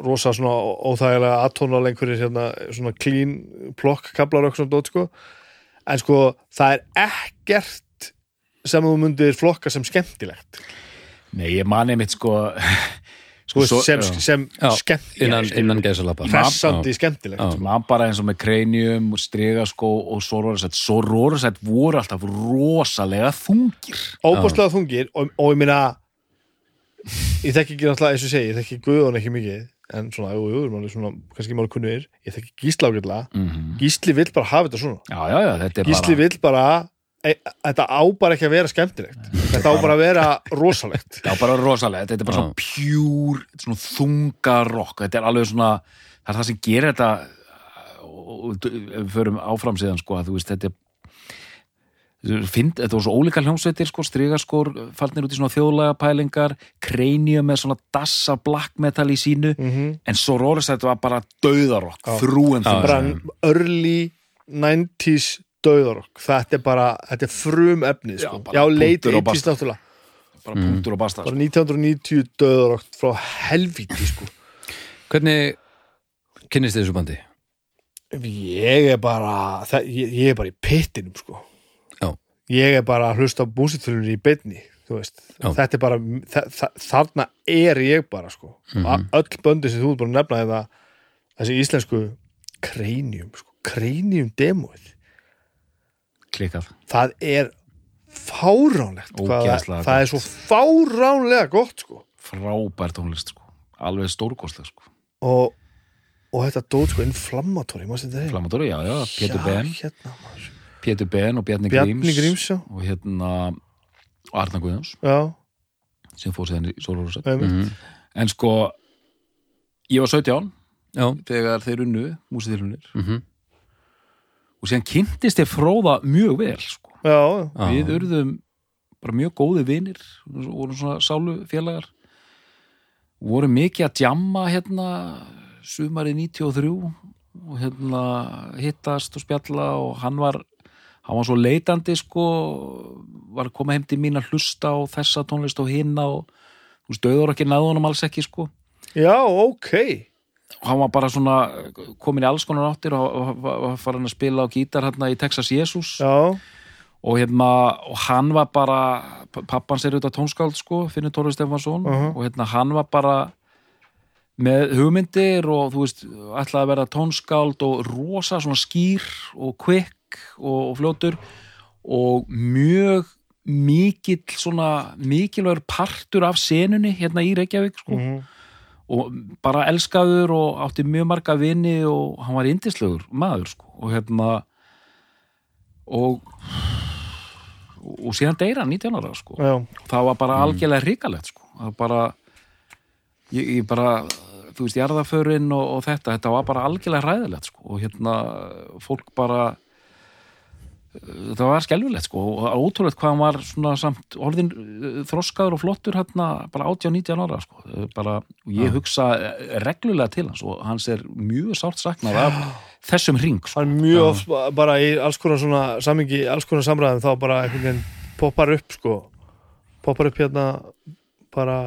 rosa svona óþægilega atónal einhverjir hérna, svona clean plokk kablar og eitthvað svona sko. En sko, það er ekkert sem þú myndir flokka sem skemmtilegt. Nei, ég mani mitt sko sko, Svo- sem, já. sem Já, skemmtilegt innan, innan við. gæsalappa hressandi skemmtilegt. Man bara eins og með kreinjum og stregaskó og sororasett. Sororasett voru alltaf rosalega þungir. Óbúslega þungir og, og ég meina ég þekki ekki náttúrulega eins og ég segi, ég þekki Guðun ekki mikið en svona, jú, jú, mann er svona kannski máli kunnur, ég þekki Gísla ágætlega. Mm Gísli vill bara hafa þetta svona. Já, já, já, þetta er Gísli bara vill bara þetta á bara ekki að vera skemmtilegt. Þetta á bara að vera rosalegt. Já, bara rosalega, þetta er bara svona pjúr svona þunga rock. Þetta er alveg svona, það er það sem gerir þetta og við förum áfram síðan sko, að þú veist, þetta er Find, þetta var svo ólíka hljómsveitir sko, strigaskór, fallnir út í svona þjóðlega pælingar, kreinjum með svona dassa black metal í sínu mm -hmm. en Sororis þetta var bara döðarokk, þrúen þrúen early 90s döðarokk þetta er bara, þetta er frum efnið Já, sko. bara já, og 80s basta. náttúrulega bara punktur og basta bara sko. 1990 döðarokk frá helvíti sko Hvernig kynnist þið þessu bandi? ég er bara það, ég, ég er bara í pittinum sko Já. ég er bara að hlusta á búsitölunni í beinni þú veist, Já. þetta er bara þa þa þarna er ég bara sko mm öll böndi sem þú er bara að nefna þetta þessi íslensku kreinjum sko, kreinjum demóið klikkað. Það er fáránlegt hvað Ógeðslega það, það er svo fáránlega gott sko. Frábær tónlist sko. alveg stórkostlega sko. og, og þetta dót sko inflammatóri, Flamatóri, já, já, Pétur Ben. hérna, maður. Pétur Ben og Bjarni Bjarni Gríms, Gríms, já. og hérna og Arna Guðjóns. Já, sem fór séðan í Sólurúsett einmitt. Mm en sko ég var 17 Já, þegar þeir unnu músiðilunir mm og síðan kynntist ég fróða mjög vel sko. já, já. við urðum bara mjög góði vinir vorum svona sálu félagar. Vorum mikið að djamma hérna sumarið 93 og hérna hittast og spjalla og hann var hann var svo leitandi sko var að koma heim til mín að hlusta á þessa tónlist og hinna og döður ekki náðu honum alls ekki sko. Já, ok. og hann var bara svona komin í alls konar áttir og og farin að spila á gítar hérna í Texas Jesus já, og hérna, og hann var bara pappans er auðvitað tónskáld sko Finnur Tóri Stefansson Mhm. og hérna hann var bara með hugmyndir og þú veist ætlaði að vera tónskáld og rosa svona skýr og quick og, og fljótur. Og mjög mikill svona mikilvægur partur af senunni hérna í Reykjavík sko. Mhm, og bara elskaður og átti mjög marga vini og hann var indislegur maður sko. Og hérna og og síðan deyra hann 19 ára sko. Já, það var bara algjörlega hrikalegt sko. Það var bara ég, ég bara, þú veist, jarðaförin og, og þetta, þetta var bara algjörlega hræðilegt sko. Og hérna fólk bara þetta var skelfilegt sko og ótrúlegt hvað hann var svona samt orðin uh, þroskaður og flottur hérna bara 18-19 ára sko. Uh, bara, og ég hugsa uh, reglulega til hans og hans er mjög sárt saknað af þessum ring sko. hann er mjög oft bara í alls konar svona samingi, alls konar samræðum þá bara einhvern veginn poppar upp sko. Poppar upp hérna bara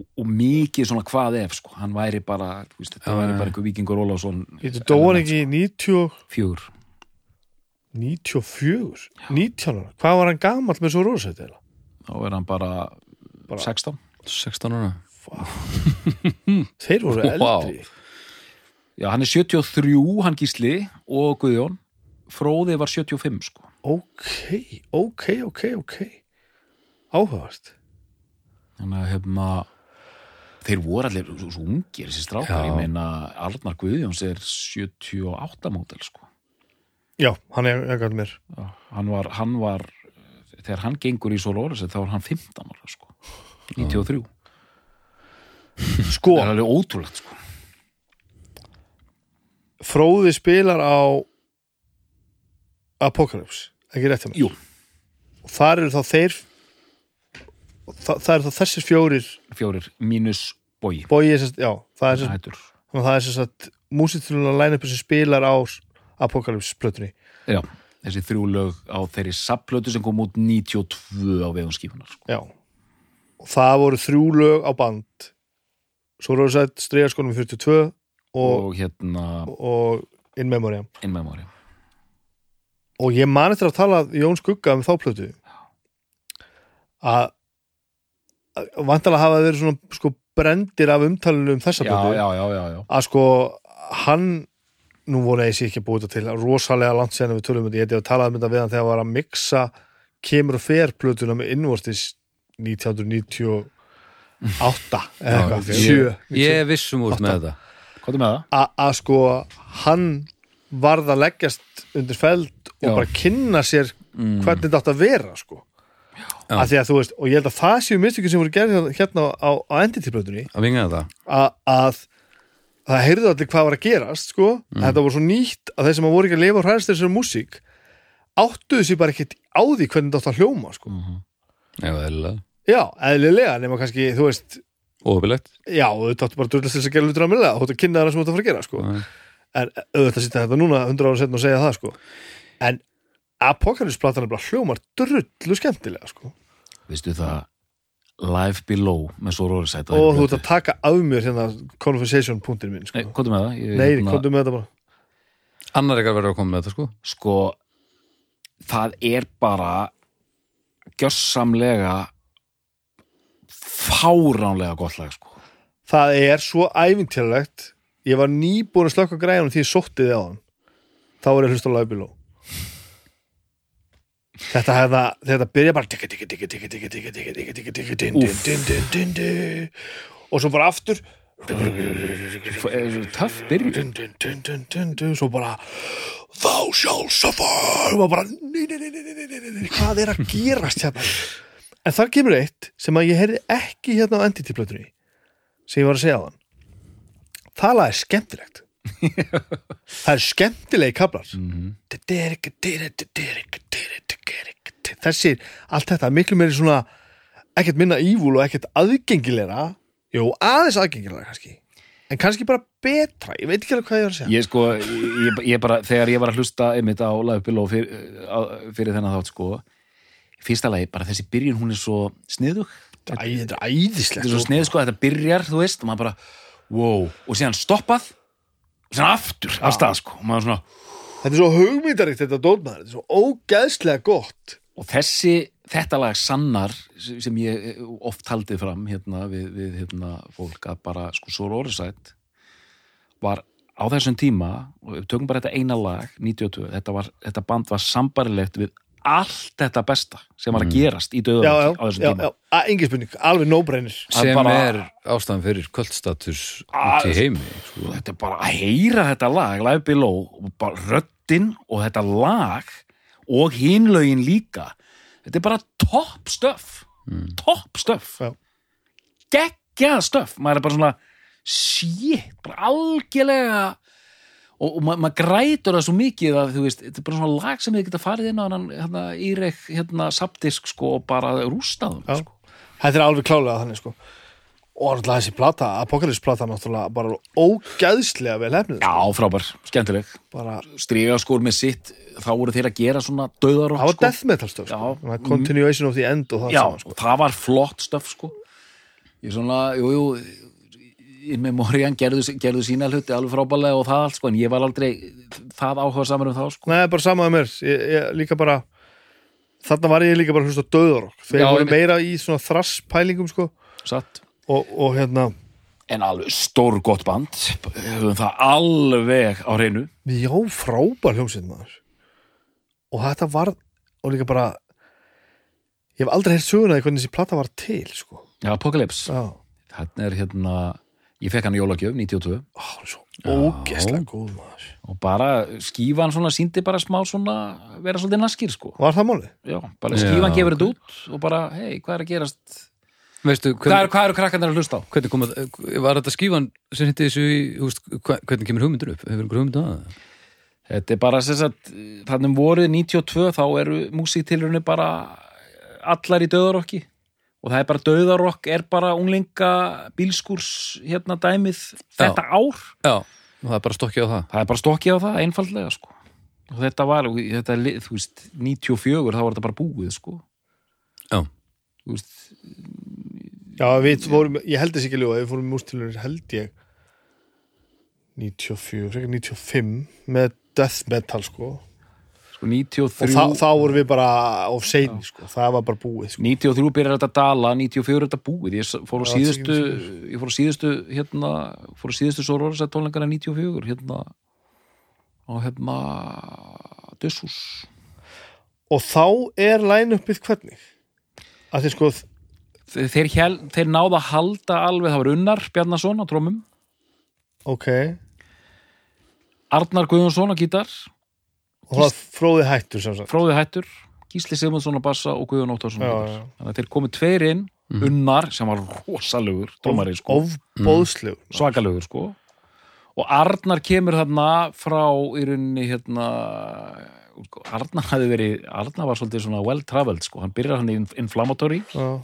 og mikið svona hvað ef sko. Hann væri bara, þú veist, þetta væri bara einhver vikingur Ólafsson Þetta dó hann ekki í 90, fjögur 94 19 ára, hvað var hann gamall með svo rósætt eða? þá er hann bara, Bara- 16 16 ára. Þeir voru eldri. Já, hann er 73, hann Gísli og Guðjón. Fróði var 75 sko. Ok, ok, ok, ok. Áhugavert. Þannig að hefna þeir voru allir svo, ungir þessi strákar, Já. ég meina Arnar Guðjóns er 78 mótel sko Já, hann er ekkert mér. Hann var, hann var þegar hann gengur í Solóris þá var hann 15 ára sko. 93 Sko, það er alveg ótrúlegt sko. Fróði spilar á Apocalypse, ekki rétt hjá mér? Jú. og þar eru þá þeir það, það eru þá þessir fjórir fjórir mínus bogi. Bói, já, það er hættur. Þannig að það er sem sagt músitiluna line-upi sem spilar á Apocalypse plötunni. Já, þessi þrjú lög á þeirri sapplötu sem kom út 92 á vegum skífunar sko. Já. Og það voru þrjú lög á band. Svo eru sett Streyjarskónum 42 og, og hérna og In Memoriam. In Memory Og ég man eftir að tala Jón Skugga um þá plötu að vantalega hafa þeir svona sko brendir af umtalinu um þessa plötu að sko hann nú voru ég sé ekki að búið þetta til rosalega langt sen við tölum um þetta, ég hef talað um þetta við hann þegar hann var að mixa kemur og fer plötuna með innvortis 1998 eða eitthvað, Ég er vissum úr með þetta Hvað er með það? a- að sko hann varð að leggjast undir feld og Já. bara kynna sér Mm. hvernig þetta átt að vera sko Já. að því að þú veist, og ég held að það séu mistökir sem voru gerði hérna á, á vinga þetta að, að það heyrðu allir hvað var að gerast sko, Mm. þetta var svo nýtt að þeir sem voru ekki að lifa og hræðast þessari músík áttuðu sér bara ekkert á því hvernig þetta átt að hljóma sko. Já, eðlilega já, eðlilega, nema kannski þú veist, Óöfilegt já, þetta áttu bara drullast til þess að gera hlutur á millega, þú áttu að kynna það sem þú áttu að fara að gera sko. Já. en auðvitað sýtta þetta núna 100 ára setna og segja það sko. en Apocalypse-platan er bara hljómar drullu skemmtilega sko. Veistu það Live Below með svo rórisæta og þú ert að taka af mér hérna conversation punktin minn sko. Nei, er með það? Ég, nei, hérna, komdu með þetta bara Annar ekkert verður að koma með þetta sko Sko það er bara gjössamlega fáránlega gott lag sko. það er svo æfintjörlegt ég var nýbúin að slökka græðunum því ég sótti þið á hann þá var ég að hlusta á Lagbiló þetta hefða þetta byrja bara tikka, tikka, tikka, tikka, tikka, tikka, tikka, tikka, tikka, tikka, din, din, din, din, din, din. og svo bara aftur Töff byrjun dun, dun, dun, dun, svo bara shall suffer og bara nei, nei, nei, nei, nei, hvað er að gerast hérna en þar kemur eitt sem að ég heyrði ekki hérna á Entity-plötunni sem ég var að segja á hann það er skemmtilegt það er skemmtilegi kablar þessir, allt þetta miklu meiri svona ekkert minna ívúl og ekkert aðgengilegra. Jú, aðeins aðgengilegra kannski. En kannski bara betra, ég veit ekki alveg hvað ég var að segja. Ég sko, ég, ég bara, þegar ég var að hlusta einmitt á Below fyrir, á, fyrir þennan þátt sko fyrsta lagi, bara þessi byrjun hún er svo sniðug. Þetta er æðislegt þetta er svo snið sko, þetta byrjar, þú veist og maður bara, wow, og síðan stoppað síðan aftur af stað sko, og maður svona, þetta er svo hugmyndarikt þetta dótmaður, þetta er svo ógeðslega gott. Og þessi þetta lag sannar, sem ég oft haldið fram hérna við, við hérna fólk að bara, sko, svo Rorisætt var á þessum tíma og við tökum bara þetta eina lag 92, þetta, var, þetta band var sambarilegt við allt þetta besta sem var að gerast í döðum á þessum já, tíma. engin spurning, alveg Að sem bara- er ástæðan fyrir kvöldstatus út í heimi sko. þetta er bara að heyra þetta lag Live Below, og bara röddin og þetta lag og hinlögin líka. Þetta er bara topp stöf topp stöf Já. geggjað stöf maður er bara svona shit, bara algjörlega og, og ma maður grætur það svo mikið að þú veist, þetta er bara svona lag sem þið geta farið inn á hann hérna, írek, hérna, sapdisk sko og bara rústaðum Já. sko. þetta er alveg klálega þannig sko og náttúrulega þessi plata, Apocalypse plata náttúrulega bara ógeðslega vel hefnið Já, frábær, skemmtileg bara, stríga skór með sitt þá voru þeir að gera svona döðarokk það var sko. death metal stöf sko. Continuation of the end og það Já, saman, sko. og það var flott stöf sko ég svona, jú, jú in memoriam gerðu, gerðu sína hluti alveg frábælega og það allt sko en ég var aldrei það áhuga saman um þá sko. Nei, bara sama með mér. Ég, ég, líka bara þarna var ég líka bara að hlusta á döðarokk þeir Já, voru meira í svona þrasspælingum sko. Satt. Og, og hérna en alveg stór gott band. Höfum það alveg á hreinu. Já, frábær hljómsveit maður. Og þetta var og líka bara ég hef aldrei heyrt söguna því hvernig þessi plata var til sko. Já, Apocalypse, já, þetta er hérna ég fekk hann í jólagjöf 92 Ó, hann er svo ógeðslega góð maður og bara skífan svona síndi bara smá svona vera svolítið naskir sko var það málið? Já, bara Já, skífan gefur þetta út og bara, hei, hvað er að gerast Veistu, Hvað hvern, eru, hvað eru krakkarnir að hlusta á? hvernig kom að, var þetta skífan sem hitti þessu í, hva- hvernig kemur hugmyndur upp? Hefur einhver hugmyndur að það? Þetta er bara sem sagt, þannig um vorið 92 þá eru músíktilrunni bara allar í döðarokki og það er bara döðarokk er bara unglinga bílskúrs hérna dæmið þetta ár, Já, og það er bara stokkið á það. það er bara stokkið á það einfaldlega sko. Og þetta var, þetta, þú veist 94 þá var þetta bara búið sko. Já. þú veist, Já, við fórum, ég held þess ekki ljóða, við fórum í mústilunir held ég 94, frekar 95 með death metal sko sko og 93 þá, þá vorum við bara of seini sko, það var bara búið sko. 93 byrjar þetta dala, 94 er þetta búið. Ég fór á Já, síðustu ég fór á síðustu hérna, fór á síðustu Sororsa tónleikana 94 hérna á hérna Dussus og þá er line-upið hvernig? Að þið sko þeir, þeir, hel, þeir náða að halda alveg það var Unnar Bjarnason á trómum ok, Arnar Guðjónsson á gítar og það fróði hættur sem sagt. Fróði Hættur, Gísli Sigmundsson á bassa og Guðjón Óttarsson á já. þannig að þeir komu tveir inn Unnar sem var rosalegur trómari sko, ofbóðslegur svakalegur sko. Og Arnar kemur þarna frá í rauninni hérna sko, Arnar hafði verið Arnar var svolítið svona well traveled sko. Hann byrjar hann í Inflammatory. Já.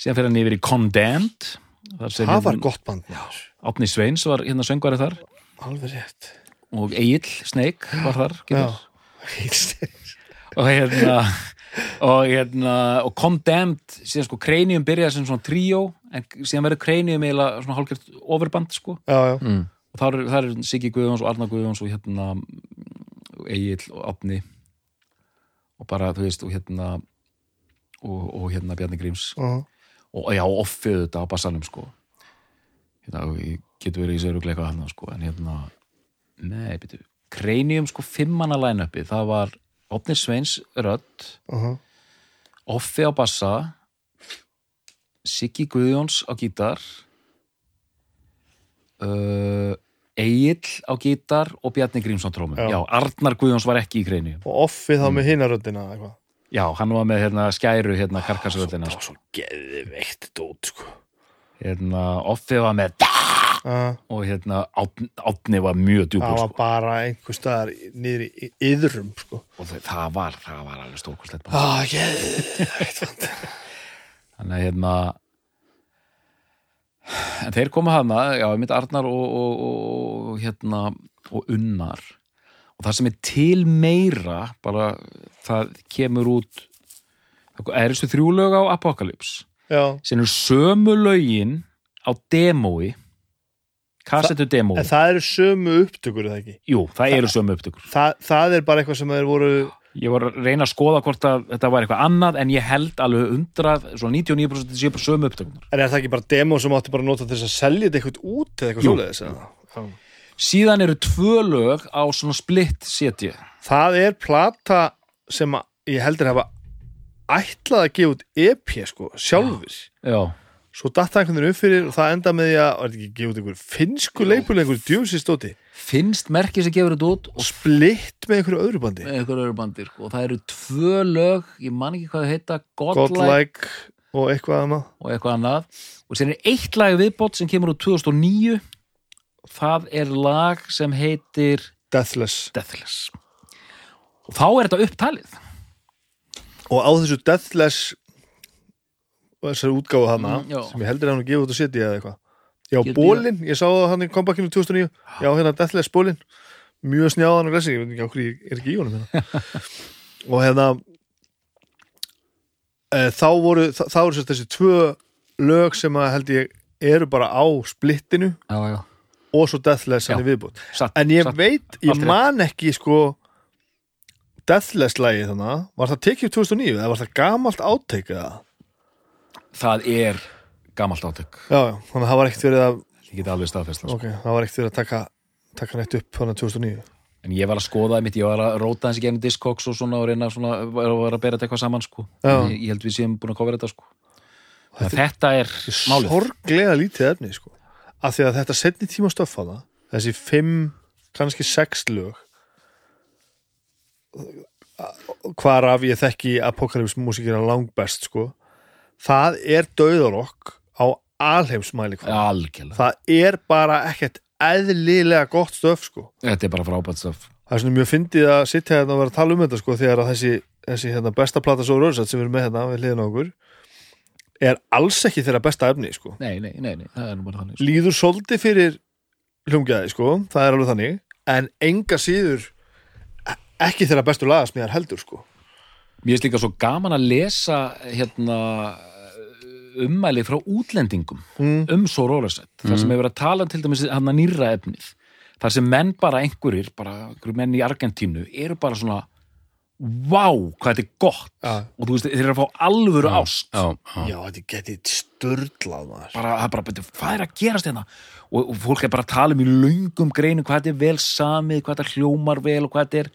síðan fyrir hann yfir í Condemned. Það var hérna, gott band. Átni Sveins var hérna söngvari þar. Alveg rétt. Og Egil Snake var þar. Og hérna og hérna og Condemned síðan sko Cranium byrjaði sem svona tríó en síðan verður Cranium eiginlega svona hálfgjört overband sko. Já, já, Mm. og þar, er- þar er Siggi Guðjóns og Arnar Guðjóns og hérna Egil og Átni og bara þú veist og hérna og, og hérna Bjarni Gríms. Uh og já, offið þetta á bassanum sko. Hérna, og ég getur verið í sér eitthvað hann sko, en hérna nei, byrju, Cranium sko fimmana line-upi, það var Átni Sveins rödd -huh. Offi á bassa Siggi Guðjóns á gítar uh, Egil á gítar og Bjarni Grímsson trómum Já. já. Arnar Guðjóns var ekki í kreinu og offið þá með hinaröddina eitthvað? Já, hann var með hérna, skæru hérna, karkasröldina það var svo geðveikt dót sko. Hérna, Offi var með uh, og hérna, Átni, var mjög það djúpur var sko. bara einhver staðar niður í yðrum sko. Og það, það var það var alveg stórkustlegt ah, geðveikt þannig að hérna en þeir koma hana já, ég myndi Arnar og, og, og, hérna og Unnar. Og það sem er til meira bara það kemur út það er þessu þrjú lög á Apocalypse. Já, sem eru sömu lögin á demói kassetu demói en það eru sömu upptökur eða ekki? Jú, það eru sömu upptökur. Þa, það er bara eitthvað sem þeir voru ég var að reyna að skoða hvort að þetta var eitthvað annað en ég held alveg undrað svona 99% sé bara sömu upptökunar en er það ekki bara demo sem átti bara að nota til þess að selja þetta eitthvað út eða eitthvað Jú. svoleiðis? Já. síðan eru tvö lög á svona split setji það er plata sem að, ég heldur hafa ætlað að gefa út EP sko, sjálfur já, svo datt það einhvern veginn upp fyrir og það enda með því að, var þetta ekki út einhver finsku leipul, einhver djúsi stóti finnst merkið sem gefur þetta út og splitt með einhverju öðru bandi. Með einhver öðru bandir og það eru tvö lög, ég man ekki hvað það heita Godlike Godlike og eitthvað annað. og eitthvað annað. Og sem er eitt lag viðbót sem kemur úr 2009 það er lag sem heitir Deathless. Deathless. Og þá er þetta upptalið. Og á þessu Deathless og þessari útgáfu hana Mm, sem ég heldur að hann að gefa út að setja eða eitthvað. Já, Getur bólinn, ég sá það hann í kompakinu 2009 já, hérna Deathless bólinn mjög snjáðan og glæsing, ég veit ekki á hverju ég er ekki í honum hérna. og hérna e, þá voru þá, þá eru sérst þessi tvö lög sem að held ég eru bara á splittinu já, já. og svo Deathless hann í viðbútt en ég satt. veit, ég man ekki sko Deathless lagið þannig var það tekið 2009 eða var það gamalt áttek eða það er gamalt átök já, já, þannig að það var ekkert verið að ég geti alveg staðfest það sko. ok, það var ekkert verið að taka taka neitt upp þannig 2009 en ég var að skoða mitt, ég var að róta í genið Discogs og svona og reyna svona, var var að bera þetta eitthvað saman sko. Ég, ég held við séum búin að kofra þetta sko. þetta, þetta er málið sorglega lítið efni sko af því að þetta setni tíma stöffaða þessi fimm, kannski sex lög hvar af ég þekki apokalypse músikina langbest sko það er döðarokk á alheimsmæli það er bara ekkert eðlilega gott stöf sko. Þetta er bara frábært stöf. Það er svona mjög fyndið að sitja hérna og vera að tala um þetta sko þegar að þessi, þessi hérna, besta plata svo röðsett sem við erum með hérna við hliðin á okkur er alls ekki þeirra besta efni sko. Nei, nei, nei, nei, það er nú bara þannig sko. líður svolítið fyrir hljómgæði sko, það er alveg þannig en enga síður e- ekki þeirra bestu lagasmíðar heldur sko Mér finnst líka svo gaman að lesa hérna ummæli frá útlendingum mm. um svo rólasett, þar sem hefur að tala til dæmis hann að nýra efnið. Þar sem menn bara einhverjir, bara einhverjir menn í Argentínu eru bara svona vá, hvað þetta er gott. Já. og þú veist, þeir eru að fá alvöru ást. Já, já. já, þetta geti störlað bara, það er bara, betur, hvað er að gerast hérna? Og, og fólk er bara að tala um í löngum greinu hvað þetta er vel samið, hvað þetta hljómar vel og hvað þetta er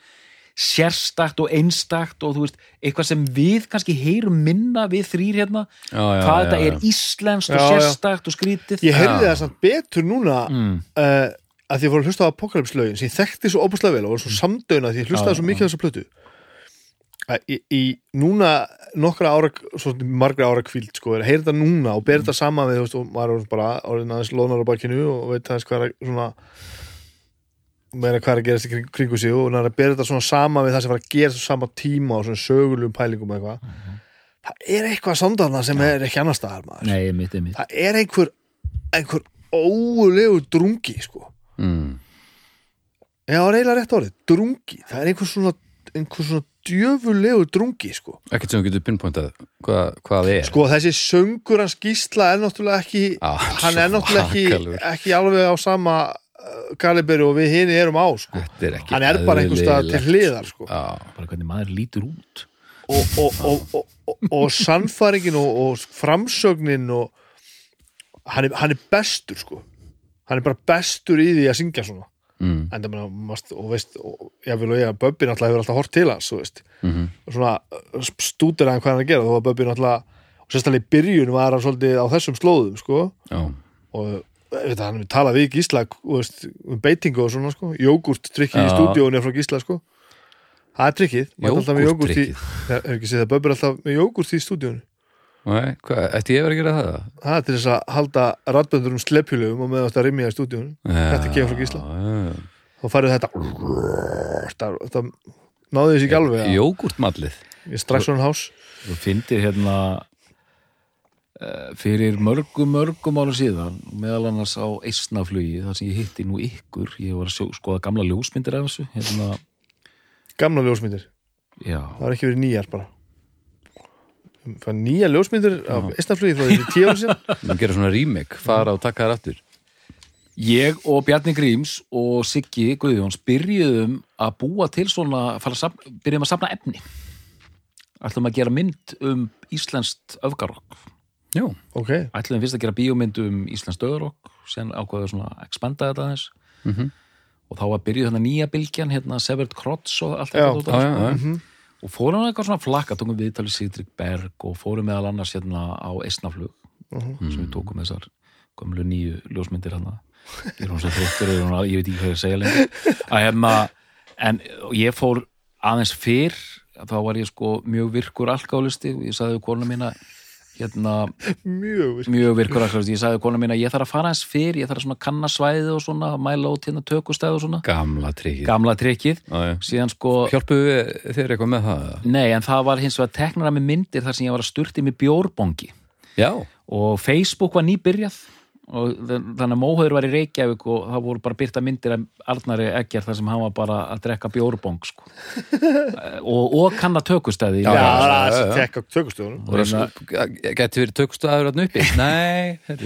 sérstakt og einstakt og þú veist, eitthvað sem við kannski heyrum minna við þrýr hérna. Já, já, hvað já, þetta já. er íslenskt og sérstakt og skrítið. Ég heyrði það samt betur núna mm. uh, að því ég fór að hlusta á apokalypslögin sem ég þekkti svo óbúslega vel og var svo samdöina því ég hlustaði svo mikið á þessa plötu. Að í, í núna nokkra ára, svo margra ára kvíld sko, er að heyra þetta núna og bera þetta saman við, þú veist, og maður er bara orðin aðeins lónar á bakinu og veit aðeins hvað er að svona meira hvað er að gerast í kring, kringu sig og maður er að bera þetta svona saman við það sem var að gerast á sama tíma og svona sögulegum pælingum og eitthvað það er eitthvað samdana sem er ekki annar staðar maður. Nei, mitt er mitt það er einhver einhver óulegu drungi sko. Mm. Já, eiginlega rétt orðið, drungi. Það er einhver svona, einhver svona djöfulegu drungi sko. Ekkert sem við getum pinpointað hvað, hvað það er. Sko þessi söngur hans gísla er náttúrulega ekki Já, hann er náttúrulega ekki, ekki alveg á sama kaliberi og við hini erum á sko. Er hann er bara einhver stað til hliðar sko. Já, bara hvernig maður lítur út. Og, og, og, og, og, og sannfæringin og, og framsögnin og hann er, hann er bestur sko. hann er bara bestur í því að syngja svona. Mm, en það mast, og veist og ég vil og ég að Böbbi náttúrulega hefur alltaf hort til hans mm og svona uh, stútir hann hvað hann er að gera, þó að Böbbi náttúrulega og sérstaklega í byrjun var hann svolítið á þessum slóðum sko, já, og við talað við Gísla veist, um beitingu og svona sko, jógurt trykki í stúdíónu frá Gísla sko það er trykkið, maður er alltaf með jógurt í Jógúrtrykkið. er er ekki séð að Böbbi er alltaf með jógurt í stúdíónu Nei, hvað, ætti ég að vera að gera það? það er til þess að halda ratböndur um sleppjulugum og með þetta rimja í stúdíónu Þetta kemur frá Gísla. Já. þá færðu þetta þetta náði þessi ekki alveg að- Jógúrtmallið ég strax svona hás Þú fyndir hérna fyrir mörgum, mörgum ára síðan meðal annars á eistnaflugi þar sem ég hitti nú ykkur ég var að skoða gamla ljósmyndir af þessu hérna, gamla ljósmyndir, já, það var ekki verið nýjar bara. Það nýja ljósmyndir af eistnaflugi frá því tíu ára síðan. Man gera svona remake, fara og taka þær aftur. Ég og Bjarni Gríms og Siggi Guðjóns byrjuðum að búa til svona, safna, byrjuðum að safna efni. Ætlum að gera mynd um íslenskt öfgarokk. Já, ok, Ætlum fyrst að gera bíómynd um íslenskt öfgarokk, sen ákvaðu svona að expanda þetta aðeins. Mhm. Og þá var byrjuð þarna nýja bylgjan, hérna Severt Krotz og allt þetta. út af, já. Mhm. Og fórum eitthvað svona flakka, tókum viðtalið Sigdrik Berg og fórum meðal annars hérna á Eistnaflug, Mhm. sem við tókum þessar gömlu nýju ljósmyndir hérna ég er hún svo þreyttur að- ég veit ekki hvað ég að segja lengur að hérna en ég fór aðeins fyrr þá var ég sko mjög virkur alkálisti og ég sagði við kona mína hérna mjög mjög virkur ég sagði við kona mína ég þarf að fara aðeins fyrr, ég þarf að kanna svæðið og svona, mæla út hérna tökustæð og svona. Gamla tryggið gamla trikkið, síðan sko Hjálpuðu við þér eitthvað með það? nei en það var hins vegar teknara með myndir þar sem ég var að sturti með bjórbongi. Já, og Facebook var nýbyrjað og þannig að Móhauður var í Reykjavík og það voru bara byrta myndir af Arnari Eggjar þar sem hann var bara að drekka bjórbong sko. og, og kanna tökustæði já, Já, það er að tekka tökustöðunum geti verið tökustæður þarna uppi? Nei,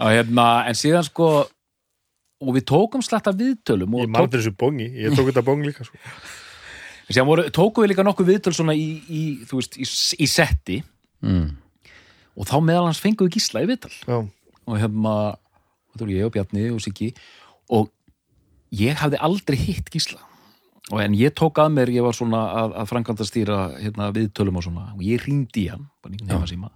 hérna, en síðan sko og við tókum slatta viðtölum ég og mann tók, þessu bongi, ég tók þetta bong líka sko. síðan voru, tókum við líka nokkuð viðtöl svona í, í, þú veist, í, í setti. Mm. og þá meðal hans fengum við gísla í viðtal. Já, og hérna þú veist, ég og Bjarni og Siggi og ég hafði aldrei hitt Gísla. Og en ég tók að mér ég var svona að, að framkvæmda stýra hérna, viðtölum og svona og ég ringdi í hann bara í nefna síma.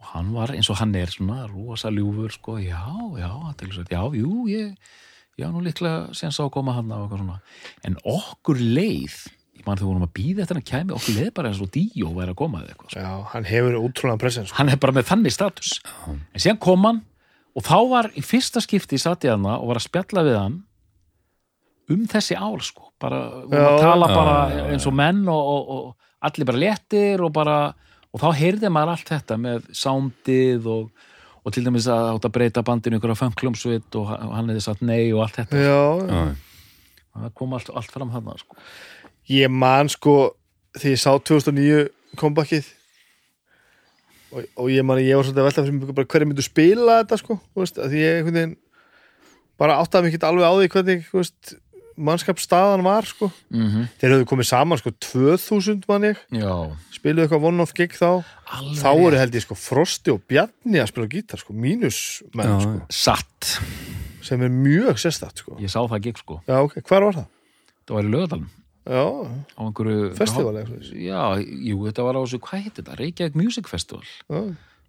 Og hann var eins og hann er svona rosa ljúfur sko, já, já, að já, jú, ég já, nú líklega síðan sá koma hann og eitthvað svona. En okkur leið ég man þegar vorum að býða eftir hann kæmi okkur leið bara eins og Díó væri að koma eða eitthvað sko. Já, hann hefur útrúlega presens sko. hann er bara með þannig status en síðan kom hann og þá var í fyrsta skipti satt ég hana og var að spjalla við hann um þessi ár sko bara, við vorum að Já. tala Já, bara já, já. eins og menn og, og, og allir bara léttir og bara og þá heyrði maður allt þetta með soundið og, og til dæmis að átt að breyta bandinu ykkur á fanklumsvit og hann- hann hefði sagt nei og allt þetta Já, Já, það kom allt, allt fram hann sko. Ég man sko því ég sá 2009 comebackið. Og, og ég man ég var svolítið að velta fyrir mig bara hverju myndu spila þetta sko veist, því ég einhvern veginn bara áttaði ekki alveg á því hvernig veist, mannskapsstaðan var sko. Mm -hmm. þeir höfðu komið saman sko 2000 man ég. Já, spiluðu eitthvað one-off gig þá. Alveg þá voru held ég sko Frosti og Bjarni að spila gítar sko, mínus menn sko, satt, sem er mjög sérstætt sko. Ég sá það gig sko. Já, ok, hvar var það? það var í lögadalum á einhverju festival Já, jú, þetta var á þessu, hvað heitir þetta? Reykjavík Music Festival.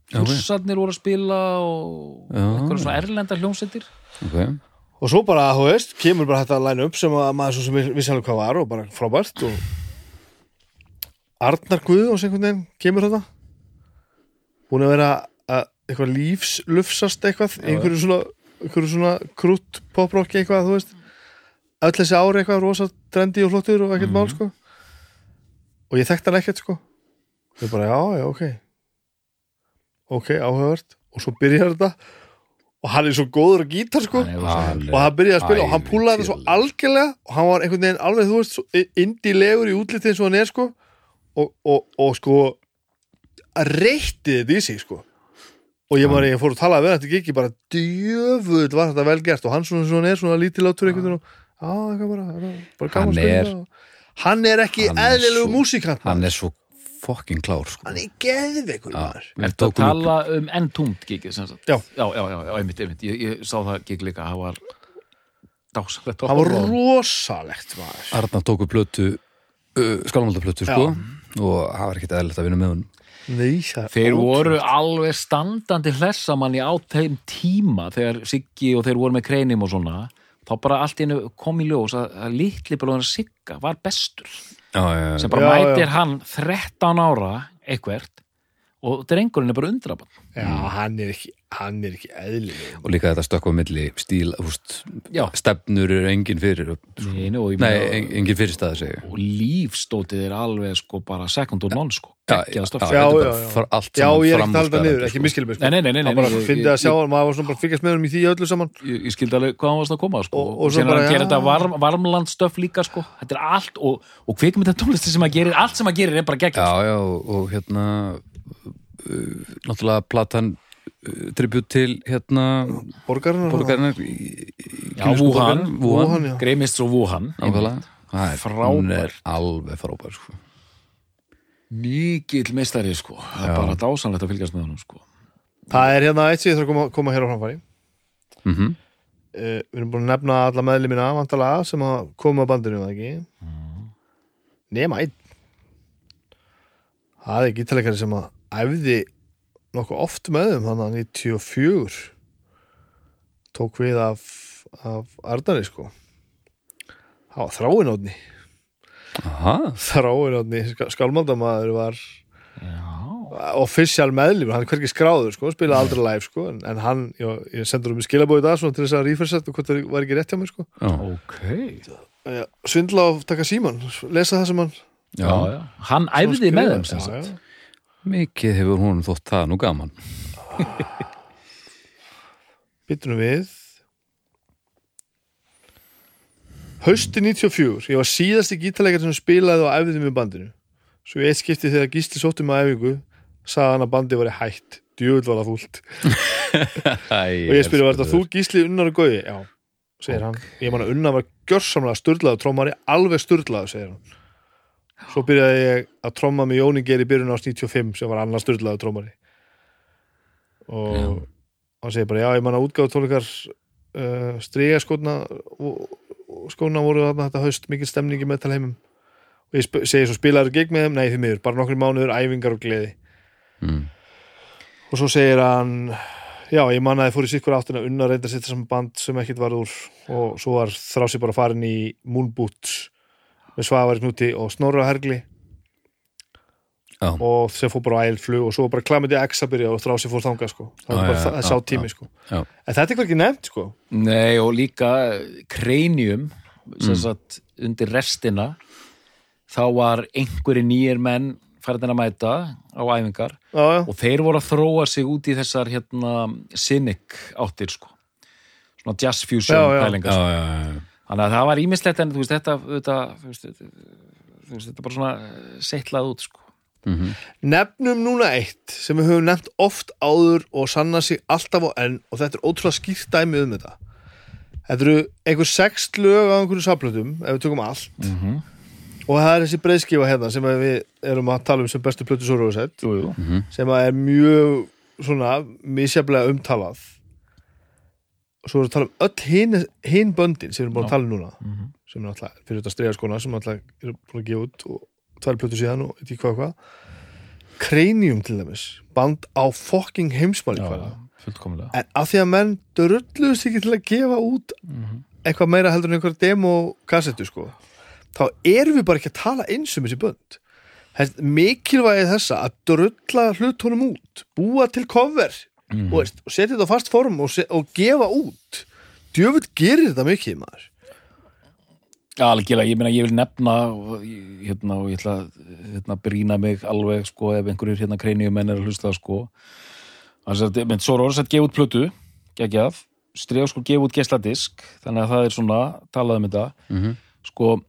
Fjórsarnir voru að spila og einhverjum svona erlenda hljómsveitir. Ok. Og svo bara, þú veist, kemur bara þetta line up sem að maður svo sem vissi alveg hvað var og bara frábært og Arnar Guð og einhvern veginn kemur þetta búin að vera að eitthvað lífslufsast eitthvað Já, einhverju svona, svona krútt poprocki eitthvað, þú veist öll þessi ári eitthvað rosa trendi og flottur og ekkert mál, sko. Og ég þekkti hann ekkert, sko. Ég bara, já, já, ok. Ok, áhugavert. Og svo byrjar þetta. Og hann er svo góður að gítar, sko. Hann og hann byrjaði að spila og hann púlaði þetta svo algjörlega. Og hann var einhvern veginn alveg, þú veist, indilegur í útlitið eins og hann er, sko. Og, og, og sko að reytti þetta í sig, sko. Og ég, bara, ég fór að tala við þetta ekki bara djöfull var þetta vel gert. Og hann svona, svona er svona lítilátur einhvern veginn og Hann er- hann er ekki eðlilegu músíkant Hann er svo fucking klár sko. hann er geðveikur tókum upp- tala um gigið sem sagt? Já. Já, já, já, já, einmitt, einmitt Ég, ég sá það gig líka, það var dásalegt að hann var rosalegt maður Arnar tóku plötu uh, skálmaldaplötu sko og það var ekkert eðlilegt að vinna með hún Nei, það Þeir ótrúlegt. voru alveg standandi hlessamanni á þeim tíma þegar Siggi og þeir voru með kreinum og svona þá bara allt í einu kom í ljós að, að litli bróðan Sigga var bestur Já, já, já. sem bara Já, mætir já. hann 13 ára eitthvert og drengurinn er bara undrabann Já, hann er ekki, hann er ekki eðlileg og líka þetta stökk á milli stíl húst, Já. stefnur er engin fyrir Nei, og, nei, en, engin fyrir staði segi ég. og lífstótið er alveg sko bara second og non sko já, já, já, Já, ég er úr talað niður, ekki sko. miskilum sko. Nei, nei, nei, nei, Það bara nei, fyndi ég- að sjá, maður var svona bara að fylgjast með honum í því öllu saman ég, ég skildi alveg hvað hann varst að koma sko. Og- og, og og svo síðan bara, að gera þetta varm, varmlandstöf líka sko. þetta er allt og, og kvikmynda tónlisti sem að gerir allt sem að gerir er bara geggjast Já, já, og, hérna náttúrulega platan uh, tribut til hérna Borgarinn borgarinnar í, í Já, Wuhan. Wuhan, Wuhan, já. Greimist svo Wuhan Það er, Frábær. hún er alveg frábær sko. mikill meistari sko. það er bara dásanlegt að fylgjast með honum sko. Það er hérna eitt sem ég þarf að koma, koma hér á framfæri mm -hmm. uh, Við erum búin að nefna alla meðlimina vantalega sem að koma á bandinu, ekki? Nema einn Það er gítalegari sem að æfði nokkuð oft með þeim þannig að 94 tók við af, af Arnari sko. Það var þráinótni. Aha, Þráinótni, skálmaldamaður var já, official meðlum, hann er hvergi skráður sko, spilaði aldrei live sko, en, en hann ég, ég sendur um í skilabóið það svona til þess að rífersett og hvort það var ekki rétt hjá mér sko. Já, ok. Já, svindla og taka síman lesa það sem hann já, já, já. hann æfði með þeim sem já, sagt. Mikið hefur hún þótt það nú gaman. Býtum við. Hausti 94 ég var síðasti gítarleikar sem spilaði og æfði með bandinu. Svo í eitt skipti þegar Gísli sótti með æfingu sagði hann að bandi var hætt. Djöfull var það fúlt. Og ég spyrir, var þetta þú Gísli unnar og gauði? Já, segir hann. Ég man að unnar var gjörsamlega sturlaðu trómari alveg sturlaðu, segir hann svo byrjaði ég að tróma með Jóni Geir í byrjun ást 95 sem var annar sturlaðu trómari og Já. hann segir bara, já, ég man að útgáðu tónleikar uh, striga skóna og, og skóna voru þarna þetta haust mikil stemning í metalheimum. Og ég segi svo spilaður gegn með þeim, nei því miður bara nokkri mánuður, æfingar og gleði. Mm. og svo segir hann já, ég man að þið fór í sikkur áttina unna reynda að setja saman band sem ekkit var úr. Og svo var þrási bara farin í Moon Boots með Svavari Knúti og Snorra Hergli Já. og sem fór bara á ælflug og svo bara Klamidi X að byrja og þrási fór þangað sko. það var bara sá tími sko. Já. en þetta er ekki nefnt sko. Nei, og líka kreinjum sem Mm. sagt undir restina þá var einhverju nýjir menn færðin að mæta á æfingar já, já. og þeir voru að þróa sig út í þessar hérna cynic áttir sko svona jazz fusion Já, já. pælingar Já, sko. Þannig að það var ímislegt en þú veist þetta þetta, veist, þetta bara svona eh, seitlað út sko Mhm. nefnum núna eitt sem við höfum nefnt oft áður og sanna sig alltaf á enn og þetta er ótrúlega skýrt dæmi um þetta þetta eru einhver sex lög á einhverju saplötum ef við tökum allt Mhm. og það er þessi breyðskifa hérna sem við erum að tala um sem bestu plötu svo rósett jú, jú. sem er mjög svona misjaflega umtalað og svo erum við að tala um öll hin, hin böndin sem við erum búin að tala um núna Mhm. sem er alltaf fyrir þetta streyjaskona sem alltaf er búin að gefa út og tvær plötu síðan og eitthvað hvað hvað. Cranium til dæmis band á fucking heimsmæli en af því að menn drulluðust ekki til að gefa út Mhm. eitthvað meira heldur en einhver demo-kassettu sko þá erum við bara ekki að tala eins um þessi bönd. Þess, mikilvægi þessa að drulla hlutunum út búa til cover Mhm. og, og setja þetta á fast form og, se- og gefa út. Djöfull gerir þetta mikið maður. Algjörlega, ég meina ég vil nefna og, hérna, og ég ætla að hérna, brína mig alveg, sko, ef einhverjir hérna kreinjum menn er að hlusta, sko. Þannig að, menn, svo er orðs að gefa út plötu. Geggjað, strefa sko gefa út geisladisk, þannig að það er svona talað um þetta, Mhm. sko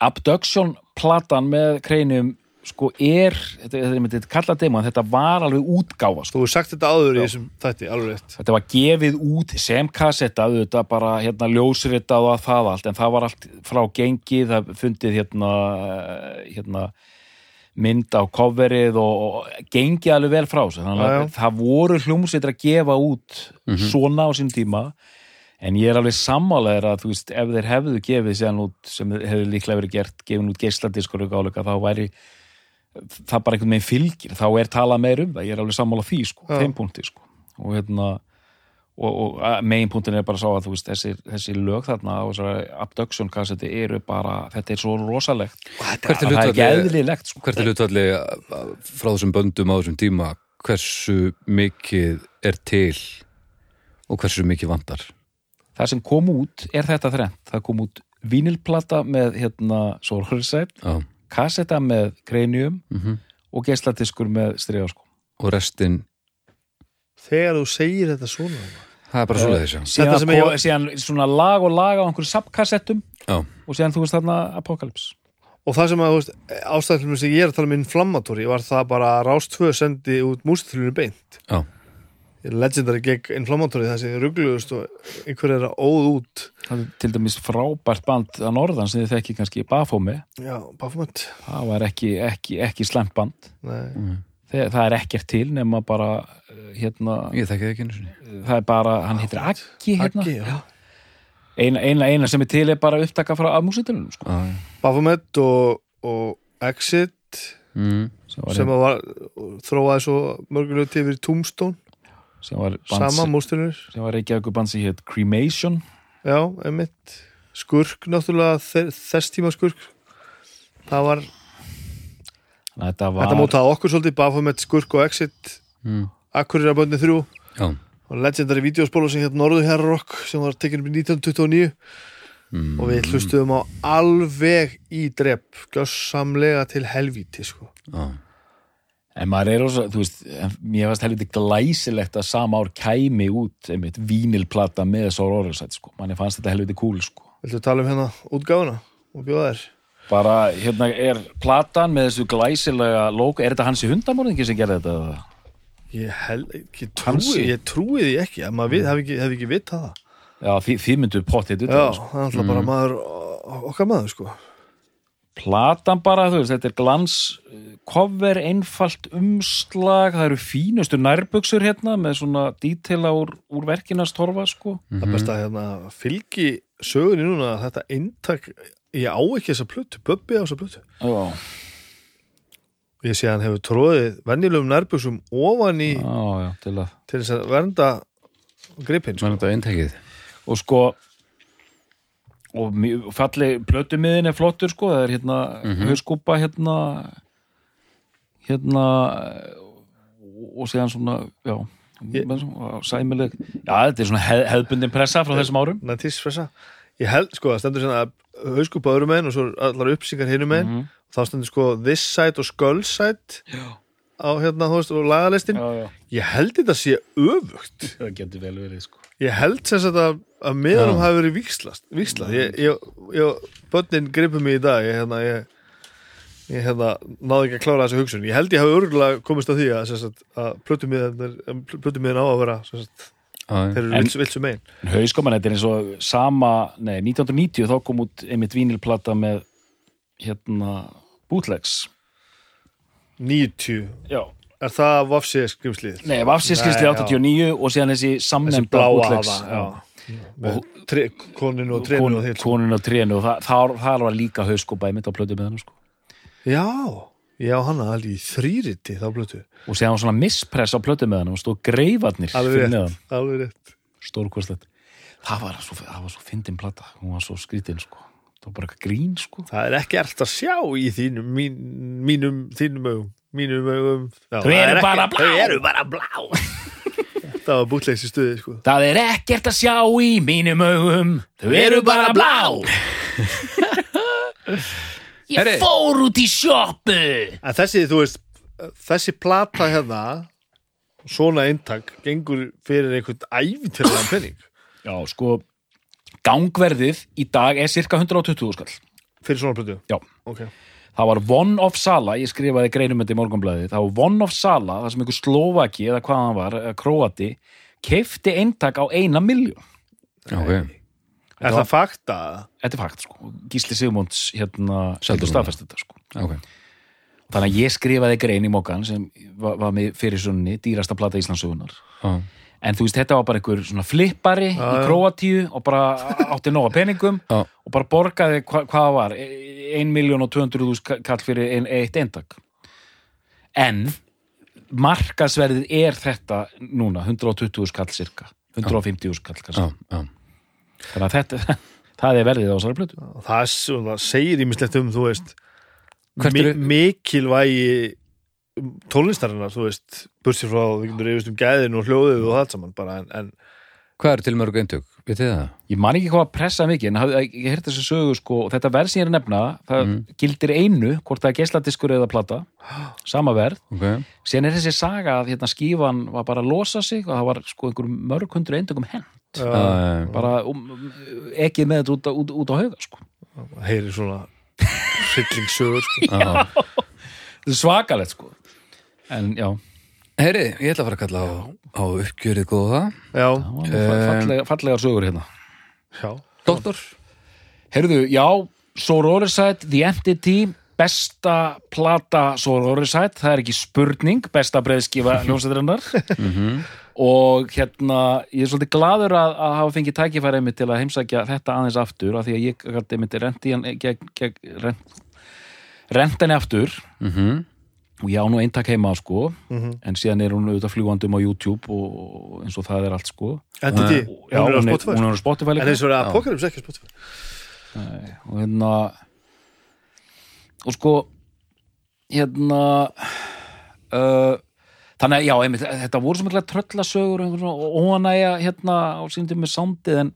Abduction platan með kreinjum, sko, er þetta, þetta er myndið kallað demo, en þetta var alveg útgáfa, sko. Þú hefur sagt þetta áður Já. í þessum þætti, alveg rétt. Þetta var gefið út sem kassetta auðvitað bara hérna ljósritað og það allt en það var allt frá gengið það fundið hérna, eh, hérna mynd á coverið og, og gengið alveg vel frá þessu. Þannig að það voru hljómsveitir að gefa út svona á sín tíma en ég er alveg sammálaðir að þú veist ef þeir hefðu gefið síðan út sem hefðu líklega verið gert gefin út geisladiskur og gáleika þá væri það bara einhvern veginn fylgir. Þá er talað meir um það, ég er alveg sammála því sko, Já. þeim punkti sko. Og hérna og, og megin punktin er bara sá að þú veist þessi, þessi lög þarna á þessari abduction kassetti eru bara, þetta er svo rosalegt. Hvert er sko. hvert er hlutfalli frá þessum böndum á þessum tíma hversu mikið er til og hversu mikið vandar það sem kom út er þetta þrennt. Það kom út vínilplata með hérna Sorhorsæt, Já. Kassetta með Cranium Mhm. og geisladiskur með Striðaskó og restin þegar þú segir þetta svona það er bara svoleiðis já. Þetta síðan, svona lag og lag á einhverju subkassettum Já. og síðan þú veist þarna Apocalypse og það sem að, ástæðlum sem ég er að tala um inflammatóri var það bara að Rás 2 sendi út músitilinu beint Já. Legendary gegn inflammatóri það sem ruggluðust og einhver er að óð út. Það er til dæmis frábært band að norðan sem þið þekki kannski Bafómi já, Bafumönd það var ekki, ekki, ekki slæmt band. Nei. það, það er ekkert til nema bara eh, hérna, ég þekki það ekki einu sinni. Það er bara hann heitir Aggi hérna. Eina, eina, eina sem er til er bara upptaka frá af músitilunum sko. Já, já. Bafumönd og, og Exit Mm. sem var, sem að var, þróaði svo mörgulegu til yfir Tombstone sem var, band, sama mústilur sem var Reykjavík band sem hétt Cremation já, emitt skurk náttúrulega þe- þess tíma skurk það var, að þetta var þetta mótaði okkur svolítið Bafumönd, skurk og Exit Mm. Akkurir að böndin þrjú Já. og legendary videospólu sem hétt Norðu Herrock sem var tekin upp í 1929 Mm. og við hlustuðum á alveg í drepp gjössamlega til helvíti sko. Já. En maður er ósa, þú veist, mér varst helviti glæsilegt að sama ár kæmi út einmitt vínilplata með Sór Orðarsætt, sko. Manni fannst þetta helviti cool, sko. Viltu tala um hérna útgáfuna og bjóða þér? Bara, hérna er platan með þessu glæsilega logo, er þetta hansi hundamorðingi sem gerði þetta? Ég, hel, ég, trúi, ég trúi því ekki að maður við, hef ekki, hef ekki vitað það Já, þið, þið myndu pottið Já, þetta, sko. það er alltaf bara maður okkar maður sko Platan bara, þú veist, þetta er glans eh, cover, einfalt umslag, það eru fínustu nærbuxur hérna með svona dítela úr, úr verkinast torfa, sko. Það er best að hérna, fylgi sögunni núna að þetta eintak ég á ekki þessa plötu, Bubbi á þessa plötu Já, og ég sé að hann hefur tróðið venjulegum nærbuxum ofan í já, já, til að til þess að vernda gripinn sko. Var þetta eintekið? og sko og falli plötumiðin er flottur sko, það er hérna mm hauskúpa hérna hérna og, og síðan svona, já Ég- sæmileg. Já, þetta er svona hef, hefðbundin pressa frá þessum árum. Nættis fressa Ég held sko að stendur svona hauskup á öðrum megin og svo allar upplýsingar hinum megin. Mhm. þá stendur sko this side og skull side já, á hérna þú veist og lagalistin já, já, Ég held þetta sé öfugt. Það getur vel verið sko Ég held sem sagt að, að miðanum Já. hafi verið víkslast, víkslað ég, ég, ég, börnin gripum mig í dag ég, hérna, ég, ég hérna, náði ekki að klára þessu hugsun. Ég held ég hafi örgulega komist á því að, sagt, að plötumiðin á að vera sagt, þeir eru vilsum megin. En hauskoman, þetta er eins og sama, nei, 1990 þá kom út einmitt vínilplata með hérna bootlegs. 90, Já. Er það Vafsi skrimslið? Nei, Vafsiskrisli Nei, já. 89 og síðan þessi með tre, koninu og trenu. Konin og trénu og það, var líka hauskopa einmitt á plötu með hann sko. já, já, hann er alveg í þrýriti þá blötu, og síðan var svona misspress á plötu með hann og stóð greifarnir alveg fyrir rétt, neðan, alveg rétt. Stórkostlegt. Það var svo, svo fyndin plata. Hún var svo skrítin sko. Það var bara eitthvað grín sko. Það er ekki að sjá í þínum mín, mínum, þínum augum mínum augum Þau eru er bara blá. þau eru bara blá. Það var bútlegs í stuði sko. Það er ekkert að sjá í mínum augum. Þau eru bara blá. Ég Herri. fór út í sjoppu. En þessi, þú veist þessi plata hérna svona eintak gengur fyrir einhvern æfintirlega penning Já, sko Gangverðið í dag er cirka 120 skall. Fyrir svona plötu? Já, okay. Það var one of sala Ég skrifaði greinum þetta í morgunblæði Það var one of sala, það sem einhver Slovaki eða hvað hann var, eða Króati keifti eintak á eina miljón ok. Er það fakta? Þetta er fakt, sko. Gísli Sigmunds, hérna, staðfest þetta, sko. ok. Þannig að ég skrifaði grein í mokkan sem var, var með fyrir sunni, dýrasta plata Íslandsugunar. Já. En þú veist, þetta var bara einhver svona flippari í já. Króatíu og bara átti nóga peningum Já. og bara borgaði hva, hvað það var, 1 miljón og 200 þús kall fyrir ein, eitt eintak. En markasverðið er þetta núna, 120 skall cirka, 150 skall kannski. Já, já. Þannig að þetta, það er verðið á þessari plötu. Það, er svona, segir ímislegt um, þú veist mi mikilvægi tónlistarinnar, þú veist bursið frá, við getum reyfist um gæðin og hljóðið og það saman bara, en, en Hvað eru til mörg eintök? Vitið það? Ég man ekki hvað að pressa mikið en ég heyrti þessu sögu sko og þetta verð sem ég er að nefna, það gildir einu hvort það er geisladiskur eða plata sama verð, Ok. síðan er þessi saga að hérna skífan var bara að losa sig og það var sko einhver mörg hundru eindökum henn uh, Uh, bara um, ekki með þetta út, út, út á hauga sko. heyri svona hryllingsögur sko. svakalegt sko en já, Heyri, ég ætla að fara að kalla á, á uppgjörið góða. já, fa- fallega, fallegar sögur hérna. Já, Doktor. Heyrðu, já, Sororisite, The Entity besta plata Sororisite, það er ekki spurning besta breiðskifa hljómsættirinnar og hérna ég er svolítið gladur að, að hafa fengið tækifæri einmitt til að heimsækja þetta aðeins aftur af því að ég gæti gegn, rent, rent henni aftur. Mm og ég á nú eintak heima sko en síðan er hún auðvitað fljúandum á YouTube og eins og það er allt sko. Entity já, hún er á hún er, Spotify hún er á Spotify en eins og er Apocalypse ekki á Spotify. Og hérna og sko hérna uh, þannig að já, einmitt, þetta voru svo mikla tröllasögur og svona óanæja hérna á síndum með sándið en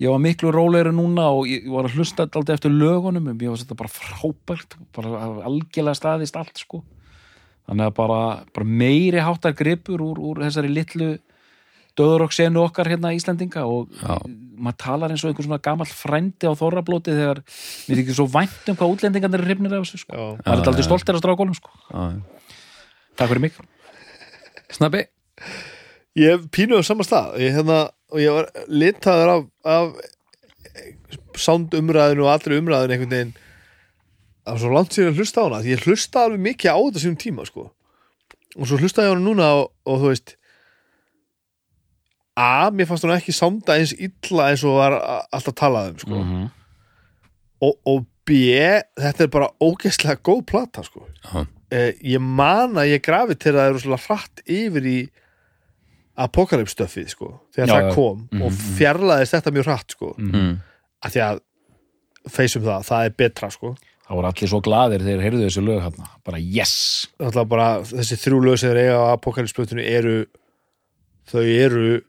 ég var miklu rólegri núna og ég, var að hlusta alltaf eftir lögunum en ég var þetta bara frábært bara algjörlega staðist allt sko þannig að bara, bara meiri háttar gripur úr, úr þessari litlu döðuroksenu okkar hérna Íslendinga og Já. maður talar eins og einhver svona gamall frændi á þorrablóti þegar mér er ekki svo vænt um hvað útlendingarnir er hrifnir af þessu sko. já, maður er aldrei stoltir af strákólum sko. Já. Takk fyrir mig Snabbi. ég hef pínuð á sama stað ég, hérna, og ég var litaður af, af sándumræðinu og allri umræðinu einhvern veginn það var svo langt síðan að hlusta á hana ég hlusta alveg mikið á þetta sínum tíma sko. og svo hlusta ég á hana núna og, og þú veist A, mér fannst hún ekki sánda eins illa eins og var alltaf talað um sko. -hmm. og, og B, þetta er bara ógeðslega góð plata sko. Já. eh, ég man að ég grafi til að það eru svona hratt yfir í apokalypstöfið sko, þegar Já, það kom Mhm, og mhm. fjarlæðist þetta mjög hratt sko, Mm. að því að feysum það, það er betra sko. Það voru allir svo glaðir þegar heyrðu þessu lög hann bara yes. Alltaf bara þessi þrjú lög sem þeir eiga á apokalipsplötunni eru þau eru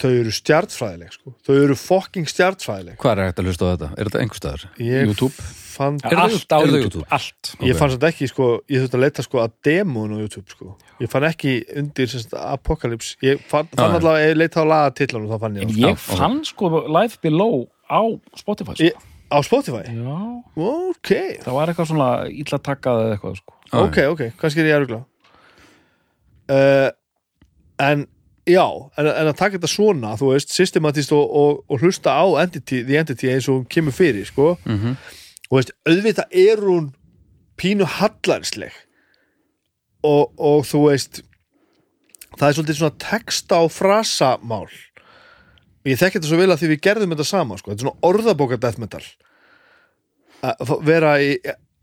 þau eru stjartfræðileg sko. þau eru fucking stjartfræðileg Hvað er hægt að hlusta á þetta? Er þetta einhver staðar? ég YouTube. fann Er Allt á YouTube, YouTube? allt ég Ok. fann þetta ekki sko, ég þurfti að leita sko að demón á YouTube sko, ég fann ekki undir semst, Apocalypse, ég fann, fann Já, já. allavega ég leita á lagatitlanum, þá fann ég það ég fann sko Live Below á Spotify sko. Ég- á Spotify, Já, ok það var eitthvað svona illa takkað eða eitthvað sko. Ok, ok, kannski er ég erugla uh, en já, en, en að taka þetta svona þú veist, systematist og, og, og hlusta á entity, the entity eins og hún kemur fyrir sko, Mhm. og veist, auðvitað er hún pínu hallarsleg og, og þú veist það er svolítið svona texta og frasamál ég þekki þetta svo vel að því við gerðum þetta sama sko. þetta er svona orðabóka death metal að vera í,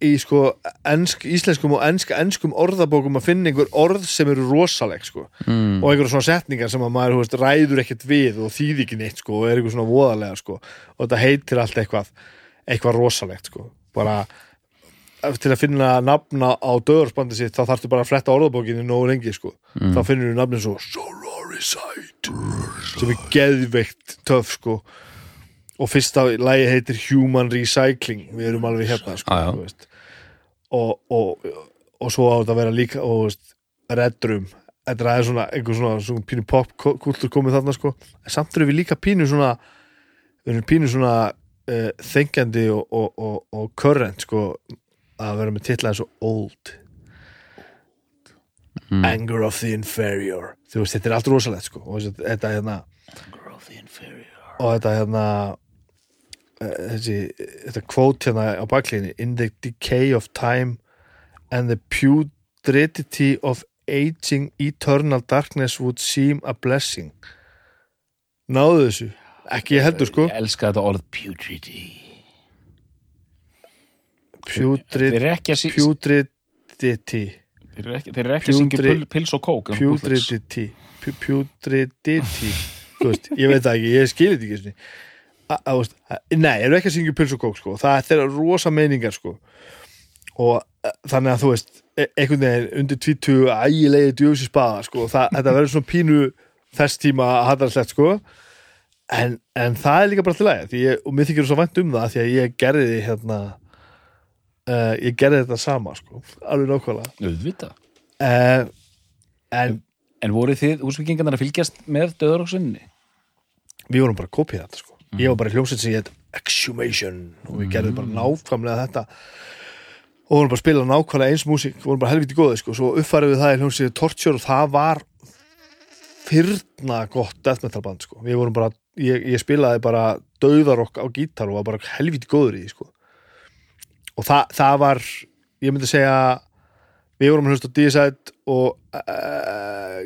í sko ensk, íslenskum og ensk, enskum orðabókum að finna einhver orð sem eru rosaleg sko. Mm. og einhver svona setningar sem að maður veist, ræður ekkert við og þýði ekki neitt sko, og er einhver svona voðalega sko. og þetta heitir allt eitthvað eitthvað rosalegt sko. bara til að finna nafna á döðarspandi sitt þá þarftu bara að fletta orðabókinu nógu lengi sko. þá finnur þú nafnin svo Solarisite sem er geðveikt töff sko og fyrsta lagi heitir Human Recycling. Við erum alveg hérna sko, veist. og, og, og svo á þetta að vera líka og þú veist, Redrum þetta er svona einhver svona, svona pínu popkultur komið þarna sko. En samt erum við líka pínu svona við erum pínu svona uh, þengjandi og, og, og, og current sko að vera með titla eins og old. Mm. anger of the inferior. Þú veist, þetta er allt rosalegt sko. Og þetta hérna og þetta hérna þessi, þetta kvót hérna á baklíðinni in the decay of time and the putridity of aging eternal darkness would seem a blessing. Náðu þessu? Ekki ég heldur sko. Ég elska þetta orð putridity. Putrid, putridity. Þeir eru ekki, ekki að syngja pils og kók um putridity. Pu- putridity. Ég veit það ekki, ég skilir þetta ekki þú nei, eru ekki að syngja pils og kók sko. það er rosa meiningar sko. og eh, þannig að þú veist e- einhvern veginn undir tvítu ægilegi djósi spaða sko. þetta verður svona pínu þess tíma hattarslegt sko. en, en það er líka bara til því ég, og mér þykir svo vænt um það því að ég gerði hérna uh, ég gerði þetta sama sko. alveg nákvæmlega uh, en En voru þið úsvíkingarnar að fylgjast með döðaróksunni? við vorum bara að kopja þetta sko. Ég var bara í hljómsveit sem ég heit Exhumation og við gerðum bara nákvæmlega þetta og vorum bara að spila nákvæmlega eins músík vorum bara helviti góði sko. svo uppfærið við það í hljómsveit Torture og það var fyrna gott death metal band sko. við vorum bara, ég, ég spilaði bara döðarokk á gítar og var bara helviti góður í sko. og það, það var ég myndi segja við vorum að hlusta á Deicide og uh,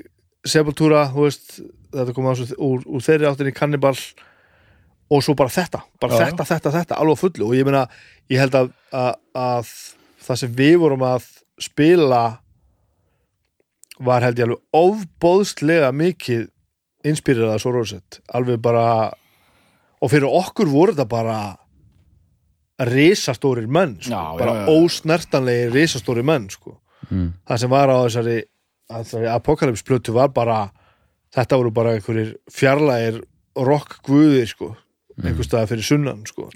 Sepultura þú veist, þetta kom að úr, úr þeirri áttinni Cannibal og svo bara þetta, bara Já, þetta, þetta, þetta alveg fullu og ég meina, ég held að, að, að það sem við vorum að spila var held ég alveg ofbóðslega mikið inspírað svo rósett, alveg bara og fyrir okkur voru þetta bara risastórir menn sko. Já, já, bara já, já. ósnertanlegir risastórir menn sko. Mm. það sem var á þessari, þessari apokalypsplötu var bara þetta voru bara einhverjir fjarlægir rock guðir sko einhver staðar fyrir sunnan sko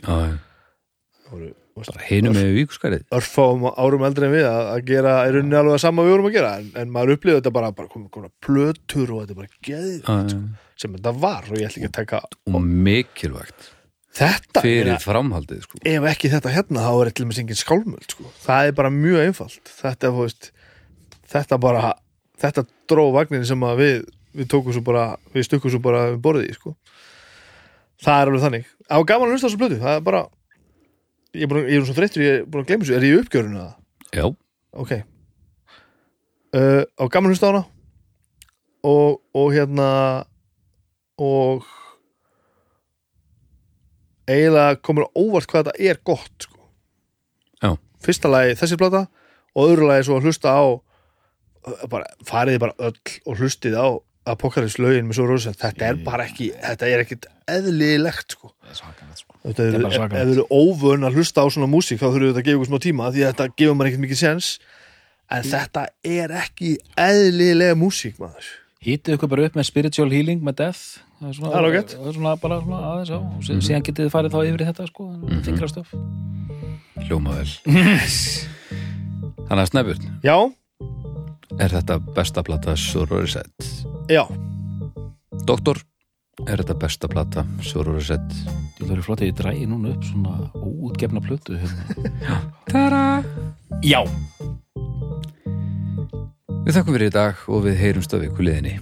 hinum með víkuskarið örfáum árum eldri en við að, að gera í rauninni alveg að sama við vorum að gera en, en maður upplýði þetta bara, bara komið kom plötur og þetta er bara geðið Já, sem þetta var og ég ætla ekki að taka og mikilvægt þetta fyrir meina, framhaldið sko. ef ekki þetta hérna þá er til með engin skálmöld sko. það er bara mjög einfalt þetta, veist, þetta bara þetta dró vagnin sem við við tókum svo bara, við stukkum svo bara við borðið í sko. Það er alveg þannig á gaman að hlusta þessu blötu, það er bara ég er, búin, ég er svo þreyttur, ég er búin að glemja þessu er ég í uppgjörinu það? já, ok uh, á gaman að hlusta hana og, og hérna og eiginlega komur óvart hvað þetta er gott sko. Já. fyrsta lagi þessi plata og öðru lagi svo að hlusta á bara, fariði bara öll og hlustið á Apocalypse lögin með svo rosa þetta er bara ekki, þetta er ekkit eðlilegt sko. Er sko. Þetta er ef þið eru óvön að hlusta á svona músík þá þurfum við að gefa ykkur smá tíma því að þetta gefur maður ekkert mikið sens en þetta er ekki eðlilega músík maður. Hítið ykkur bara upp með spiritual healing með death. Það er svona, er svona bara svona aðeins á og sí- síðan getið þið farið þá yfir í þetta sko, þingra stöf Hljóma vel. Þannig að Snæbjörn, Já, er þetta besta plata Sororisett? já, Doktor, er þetta besta plata Sororisett? Þú verður flott að ég drægi núna upp svona óutgefna plötu hérna. Tara! Já Við þakkum fyrir í dag og við heyrumst af ykkur liðinni